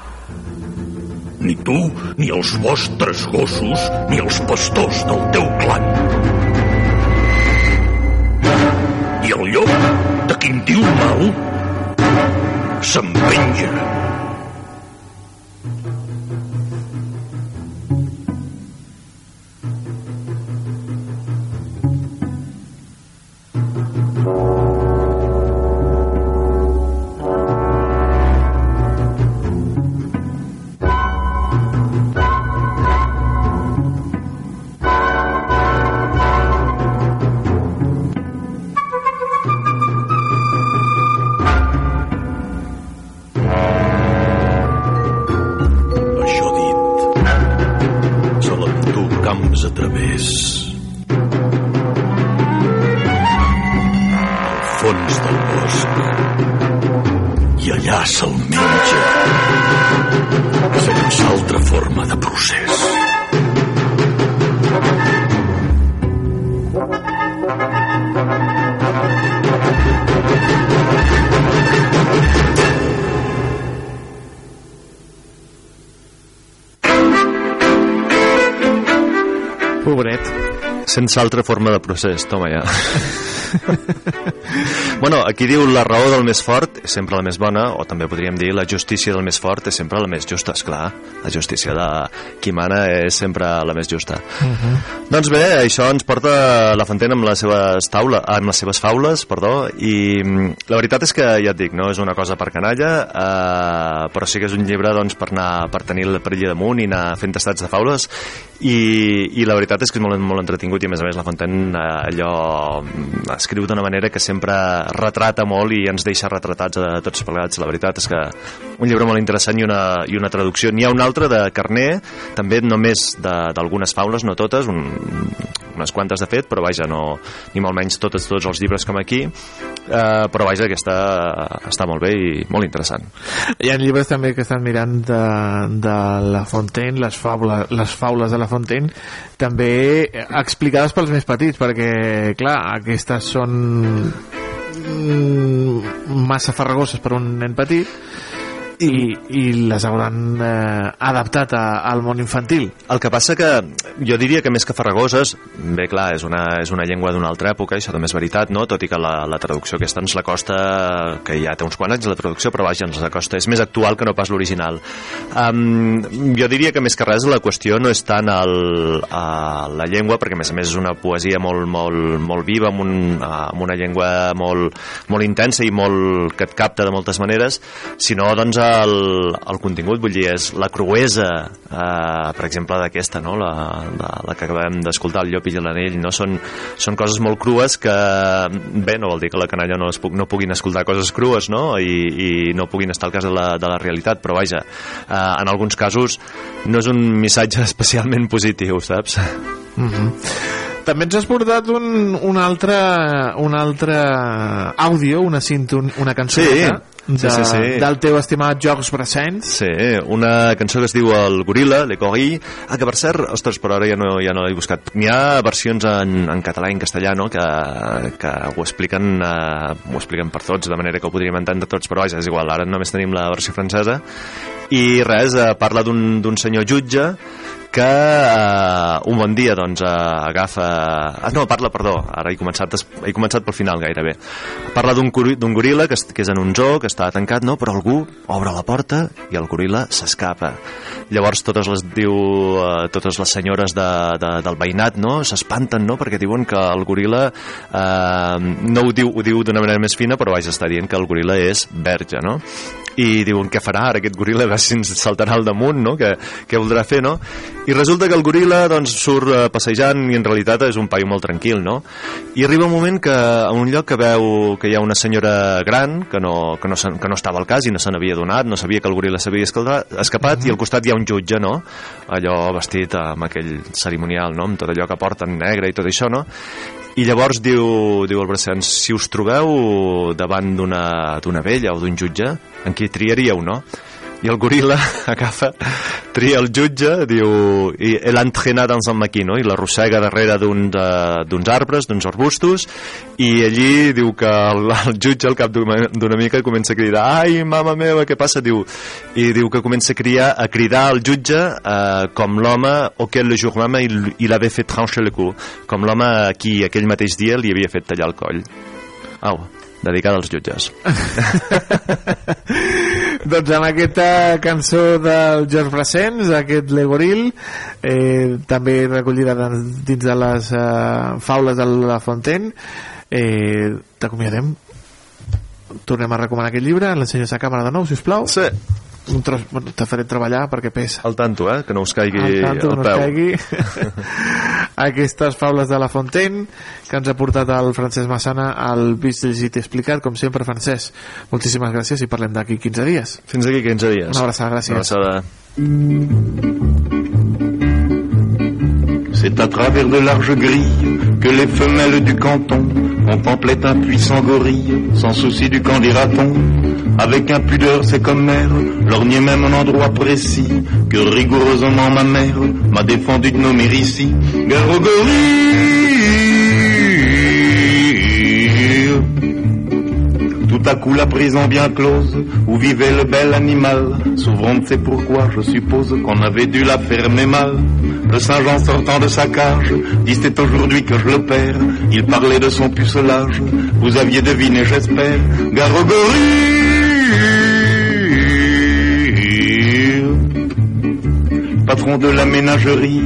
Ni tu, ni els vostres gossos, ni els pastors del teu clan. I el llop, de qui en diu mal, se'n venja. Sense altra forma de procés, toma ja. bueno, aquí diu la raó del més fort és sempre la més bona, o també podríem dir la justícia del més fort és sempre la més justa, és clar. La justícia de qui mana és sempre la més justa. Doncs bé, això ens porta la Fontaine amb les seves taula, amb les seves faules, perdó, i mm, la veritat és que ja et dic, no és una cosa per canalla, eh, però sí que és un llibre doncs, per, anar, per tenir el perill damunt i anar fent tastats de faules, i, i la veritat és que és molt, molt entretingut i a més a més la Fontaine eh, allò mm, escriu d'una manera que sempre retrata molt i ens deixa retratats a tots plegats. La veritat és que un llibre molt interessant i una, i una traducció. N'hi ha un altre de Carné, també només de- d'algunes faules, no totes, un, unes quantes de fet, però vaja, no, ni molt menys totes, tots els llibres com aquí, eh, però vaja, aquesta està molt bé i molt interessant. Hi ha llibres també que estan mirant de, de La Fontaine, les faules, les faules de La Fontaine, també explicades pels més petits, perquè, clar, aquestes són massa farragoses per un nen petit i, i les hauran eh, adaptat a, al món infantil. El que passa que jo diria que més que farragoses, bé, clar, és una, és una llengua d'una altra època, això també és veritat, no? tot i que la, la traducció aquesta ens la costa, que ja té uns quants anys la traducció, però vaja, ens la costa, és més actual que no pas l'original. Um, jo diria que més que res la qüestió no és tant el, uh, la llengua, perquè a més a més és una poesia molt, molt, molt viva, amb, un, amb una llengua molt, molt intensa i molt, que et capta de moltes maneres, sinó doncs, a el, el contingut, vull dir, és la cruesa, eh, per exemple, d'aquesta, no? la, la, la que acabem d'escoltar, el llop i l'anell, no? Són, són coses molt crues que, bé, no vol dir que la canalla no, es no puguin escoltar coses crues, no? I, i no puguin estar al cas de la, de la realitat, però vaja, eh, en alguns casos no és un missatge especialment positiu, saps? Mm -hmm. També ens has portat un, un, altre, un altre àudio, una, cinton, una cançó Sí, de, sí, sí, sí. del teu estimat Jocs Brassens. Sí, una cançó que es diu El Gorila, Le Gorille. Ah, que per cert, ostres, però ara ja no, ja no l'he buscat. N'hi ha versions en, en català i en castellà, no?, que, que ho expliquen, eh, ho expliquen per tots, de manera que ho podríem entendre tots, però vaja, és igual, ara només tenim la versió francesa. I res, eh, parla d'un senyor jutge que eh, un bon dia doncs eh, agafa... Ah, no, parla, perdó, ara he començat, he començat pel final gairebé. Parla d'un goril·la que, que és en un zoo, que està tancat, no? però algú obre la porta i el goril·la s'escapa. Llavors totes les, diu, eh, totes les senyores de, de, del veïnat no? s'espanten no? perquè diuen que el goril·la eh, no ho diu, ho diu d'una manera més fina però vaja, està dient que el goril·la és verge no? I diuen què farà ara aquest goril·la, a veure si ens saltarà al damunt, no? Què, què voldrà fer, no? I resulta que el goril·la doncs, surt eh, passejant i en realitat és un paio molt tranquil, no? I arriba un moment que a un lloc que veu que hi ha una senyora gran que no, que no, se- que no estava al cas i no se n'havia donat, no sabia que el goril·la s'havia escapat i al costat hi ha un jutge, no? Allò vestit amb aquell cerimonial, no? Amb tot allò que porten negre i tot això, no? I llavors diu, diu el Brassens, si us trobeu davant d'una vella o d'un jutge, en qui triaríeu, no? I el goril·la agafa, tria el jutge, diu, i l'ha entrenat un maquí, no? I l'arrossega darrere d'uns arbres, d'uns arbustos, i allí diu que el, el jutge al cap d'una mica comença a cridar ai, mama meva, què passa? Diu, I diu que comença a, criar, a cridar al jutge eh, com l'home auquel le jour même il, il fait trancher le cou, com l'home a qui aquell mateix dia li havia fet tallar el coll. Au, dedicada als jutges. doncs amb aquesta cançó del George Brassens, aquest Legoril, eh, també recollida de- dins de les eh, faules de la Fontaine, eh, t'acomiadem. Tornem a recomanar aquest llibre, l'ensenyo a càmera de nou, sisplau. Sí. Un tros, bueno, te faré treballar perquè pesa. Al tanto, eh? Que no us caigui Al tanto, al no peu. caigui. Aquestes faules de la Fontaine que ens ha portat el Francesc Massana al Vist Llegit i Explicat, com sempre, Francesc. Moltíssimes gràcies i parlem d'aquí 15 dies. Fins aquí 15 dies. Una abraçada, gràcies. Una abraçada. C'est à travers de larges grilles que les femelles du canton contemplaient un puissant gorille, sans souci du camp dira-t-on. Avec impudeur, c'est comme mère, même un endroit précis que rigoureusement ma mère m'a défendu de nommer ici. Guerre. Tout à coup la prison bien close où vivait le bel animal. S'ouvrant ne sait pourquoi je suppose qu'on avait dû la fermer mal. Le Saint-Jean sortant de sa cage dit c'est aujourd'hui que je le perds. Il parlait de son pucelage. Vous aviez deviné j'espère gare au gorille patron de la ménagerie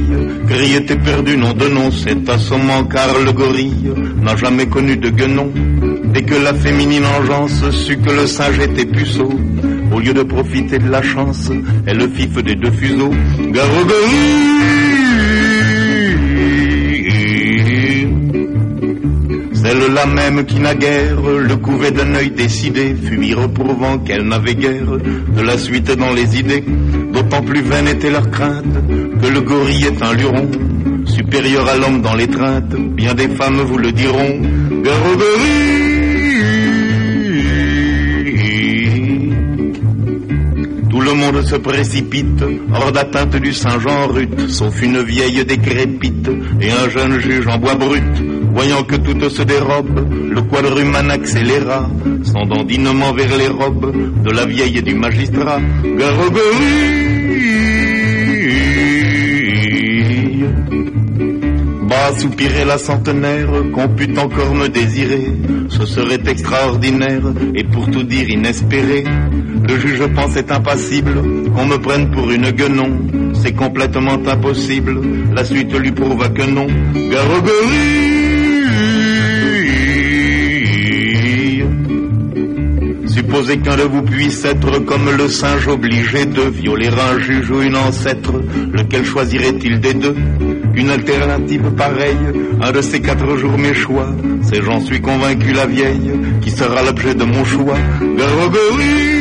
Gris était perdu, nom de nom, c'est assommant car le gorille n'a jamais connu de guenon. Dès que la féminine engeance sut que le singe était puceau, au lieu de profiter de la chance, elle le fif des deux fuseaux. Celle-là même qui naguère le couvait d'un œil décidé, fut reprouvant qu'elle n'avait guère de la suite dans les idées. D'autant plus vaine était leur crainte que le gorille est un luron, supérieur à l'homme dans l'étreinte. Bien des femmes vous le diront. Gorille. Se précipite hors d'atteinte du Saint-Jean rut, sauf une vieille décrépite et un jeune juge en bois brut. Voyant que tout se dérobe, le quadrumane accéléra, son dandinement vers les robes de la vieille et du magistrat. Gare au gorille. Bas soupirait la centenaire, qu'on pût encore me désirer. Ce serait extraordinaire et pour tout dire inespéré. Le juge pensait impassible qu'on me prenne pour une guenon. C'est complètement impossible. La suite lui prouva que non. Gorille. supposez qu'un de vous puisse être comme le singe obligé de violer un juge ou une ancêtre. Lequel choisirait-il des deux? Une alternative pareille, un de ces quatre jours mes choix. C'est j'en suis convaincu la vieille, qui sera l'objet de mon choix. Garogorille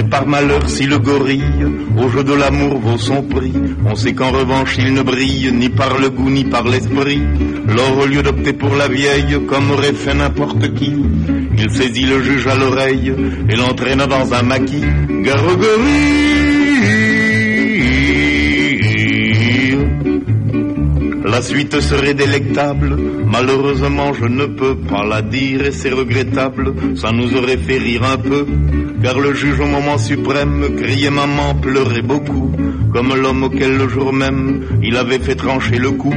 mais par malheur, si le gorille, au jeu de l'amour, vaut son prix, on sait qu'en revanche, il ne brille ni par le goût ni par l'esprit. Lors, au lieu d'opter pour la vieille, comme aurait fait n'importe qui, il saisit le juge à l'oreille et l'entraîna dans un maquis. La suite serait délectable, malheureusement je ne peux pas la dire et c'est regrettable, ça nous aurait fait rire un peu, car le juge au moment suprême criait maman, pleurait beaucoup, comme l'homme auquel le jour même il avait fait trancher le cou.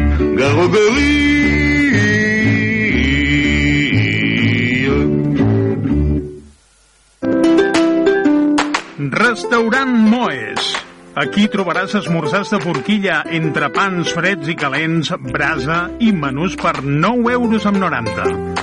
Restaurant Moes. Aquí trobaràs esmorzars de forquilla entre pans freds i calents, brasa i menús per 9 euros amb 90.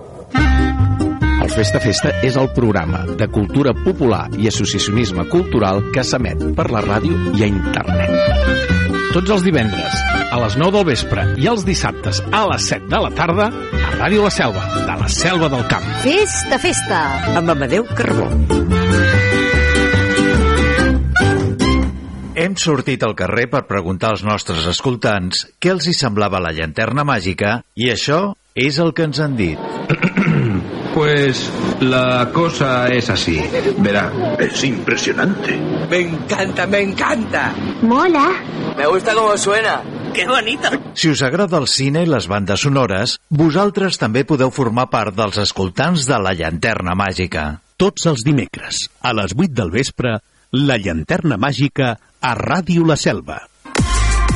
El Festa Festa és el programa de cultura popular i associacionisme cultural que s'emet per la ràdio i a internet. Tots els divendres, a les 9 del vespre i els dissabtes a les 7 de la tarda, a Ràdio La Selva, de la Selva del Camp. Festa, festa! Amb Amadeu Carbó. Hem sortit al carrer per preguntar als nostres escoltants què els hi semblava la llanterna màgica i això és el que ens han dit. Pues la cosa es así. Verá, Es impresionante. Me encanta, me encanta. Mola. Me gusta cómo suena. ¡Qué bonito! Si us agrada el cine i les bandes sonores, vosaltres també podeu formar part dels escoltants de la llanterna màgica. Tots els dimecres, a les 8 del vespre, la llanterna màgica a Ràdio La Selva.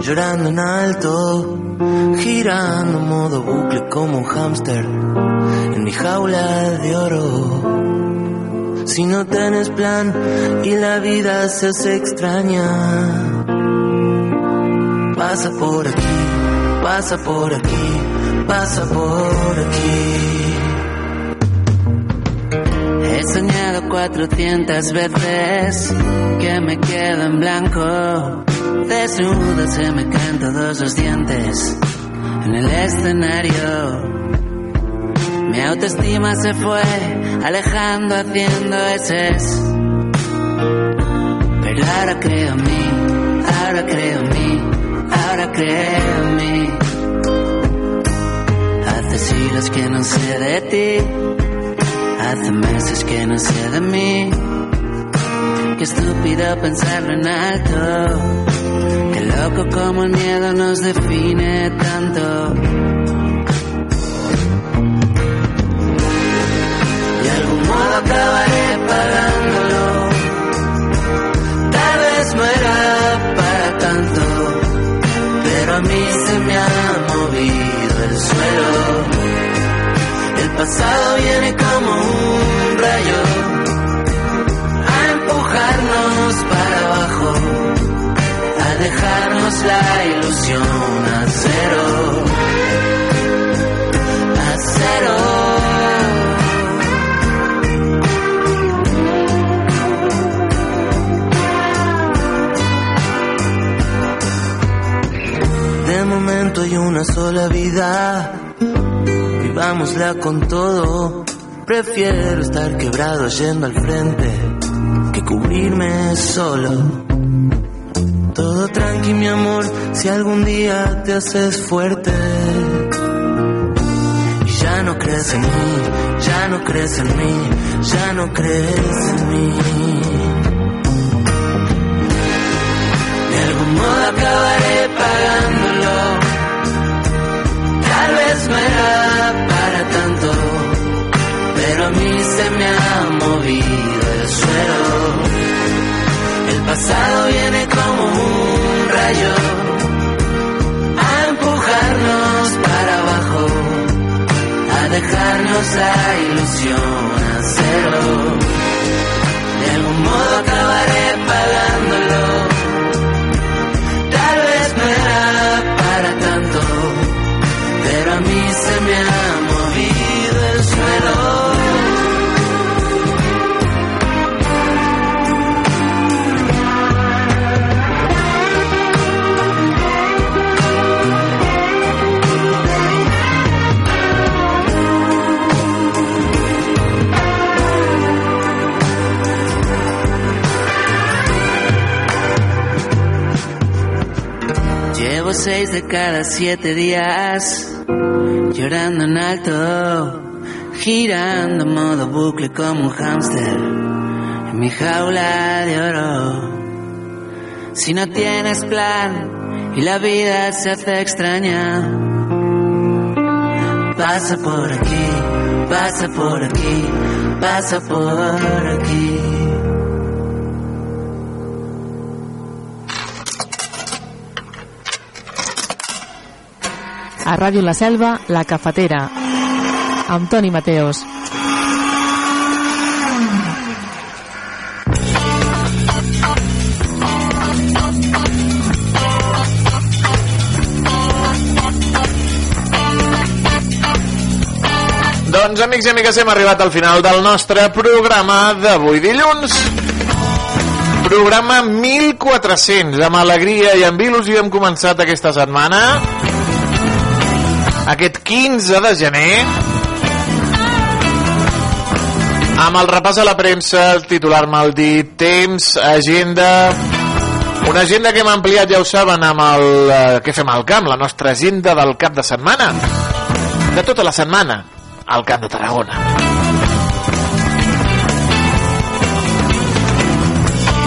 llorando en alto, girando modo bucle como un hámster en mi jaula de oro. Si no tienes plan y la vida se hace extraña, pasa por aquí, pasa por aquí, pasa por aquí. He soñado 400 veces que me quedo en blanco. Desnudo se me caen todos los dientes en el escenario. Mi autoestima se fue alejando haciendo eses. Pero ahora creo en mí, ahora creo en mí, ahora creo en mí. Hace siglos que no sé de ti. Hace meses que no sé de mí. Qué estúpido pensarlo en alto. Qué loco como el miedo nos define tanto. De algún modo acabaré pagándolo. Pasado viene como un rayo a empujarnos para abajo, a dejarnos la ilusión a cero, a cero. De momento hay una sola vida vivámosla con todo. Prefiero estar quebrado yendo al frente que cubrirme solo. Todo tranqui, mi amor, si algún día te haces fuerte. Y ya no crees en mí, ya no crees en mí, ya no crees en mí. De algún modo acabaré pagándolo. Tal vez no era el suelo. El pasado viene como un rayo a empujarnos para abajo, a dejarnos la ilusión a cero. De algún modo acabaré pagándolo. Seis de cada siete días llorando en alto, girando modo bucle como un hámster en mi jaula de oro. Si no tienes plan y la vida se hace extraña, pasa por aquí, pasa por aquí, pasa por aquí. A Ràdio La Selva, La Cafetera, amb Toni Mateos. Doncs, amics i amigues, hem arribat al final del nostre programa d'avui dilluns. Programa 1400, amb alegria i amb il·lusió hem començat aquesta setmana. Aquest 15 de gener, amb el repàs a la premsa, el titular mal dit, temps, agenda... Una agenda que hem ampliat, ja ho saben, amb el eh, que fem al camp, la nostra agenda del cap de setmana. De tota la setmana, al Camp de Tarragona.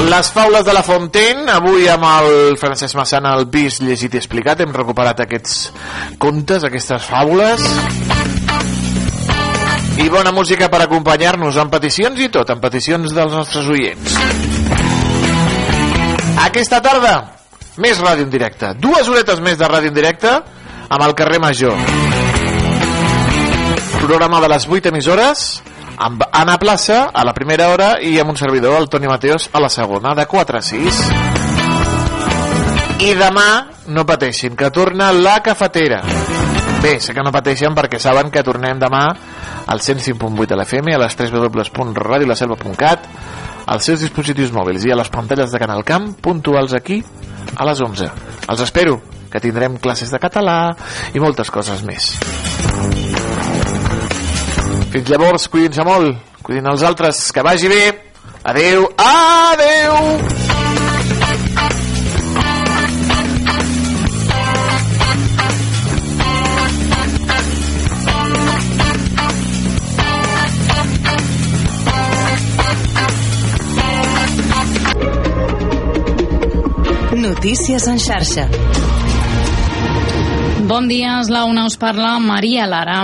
Les faules de la Fontaine, avui amb el Francesc Massana, el vist, llegit i explicat, hem recuperat aquests contes, aquestes faules. I bona música per acompanyar-nos amb peticions i tot, amb peticions dels nostres oients. Aquesta tarda, més ràdio en directe. Dues horetes més de ràdio en directe amb el carrer Major. Programa de les 8 emissores amb Anna Plaça a la primera hora i amb un servidor, el Toni Mateos, a la segona, de 4 a 6. I demà, no pateixin, que torna la cafetera. Bé, sé que no pateixen perquè saben que tornem demà al 105.8 de l'FM, a les www.radiolaselva.cat, als seus dispositius mòbils i a les pantalles de Canal Camp, puntuals aquí, a les 11. Els espero, que tindrem classes de català i moltes coses més. Fins llavors, cuidin-se molt, cuidin els altres, que vagi bé. Adeu, adeu! Notícies en xarxa. Bon dia, és la una us parla Maria Lara.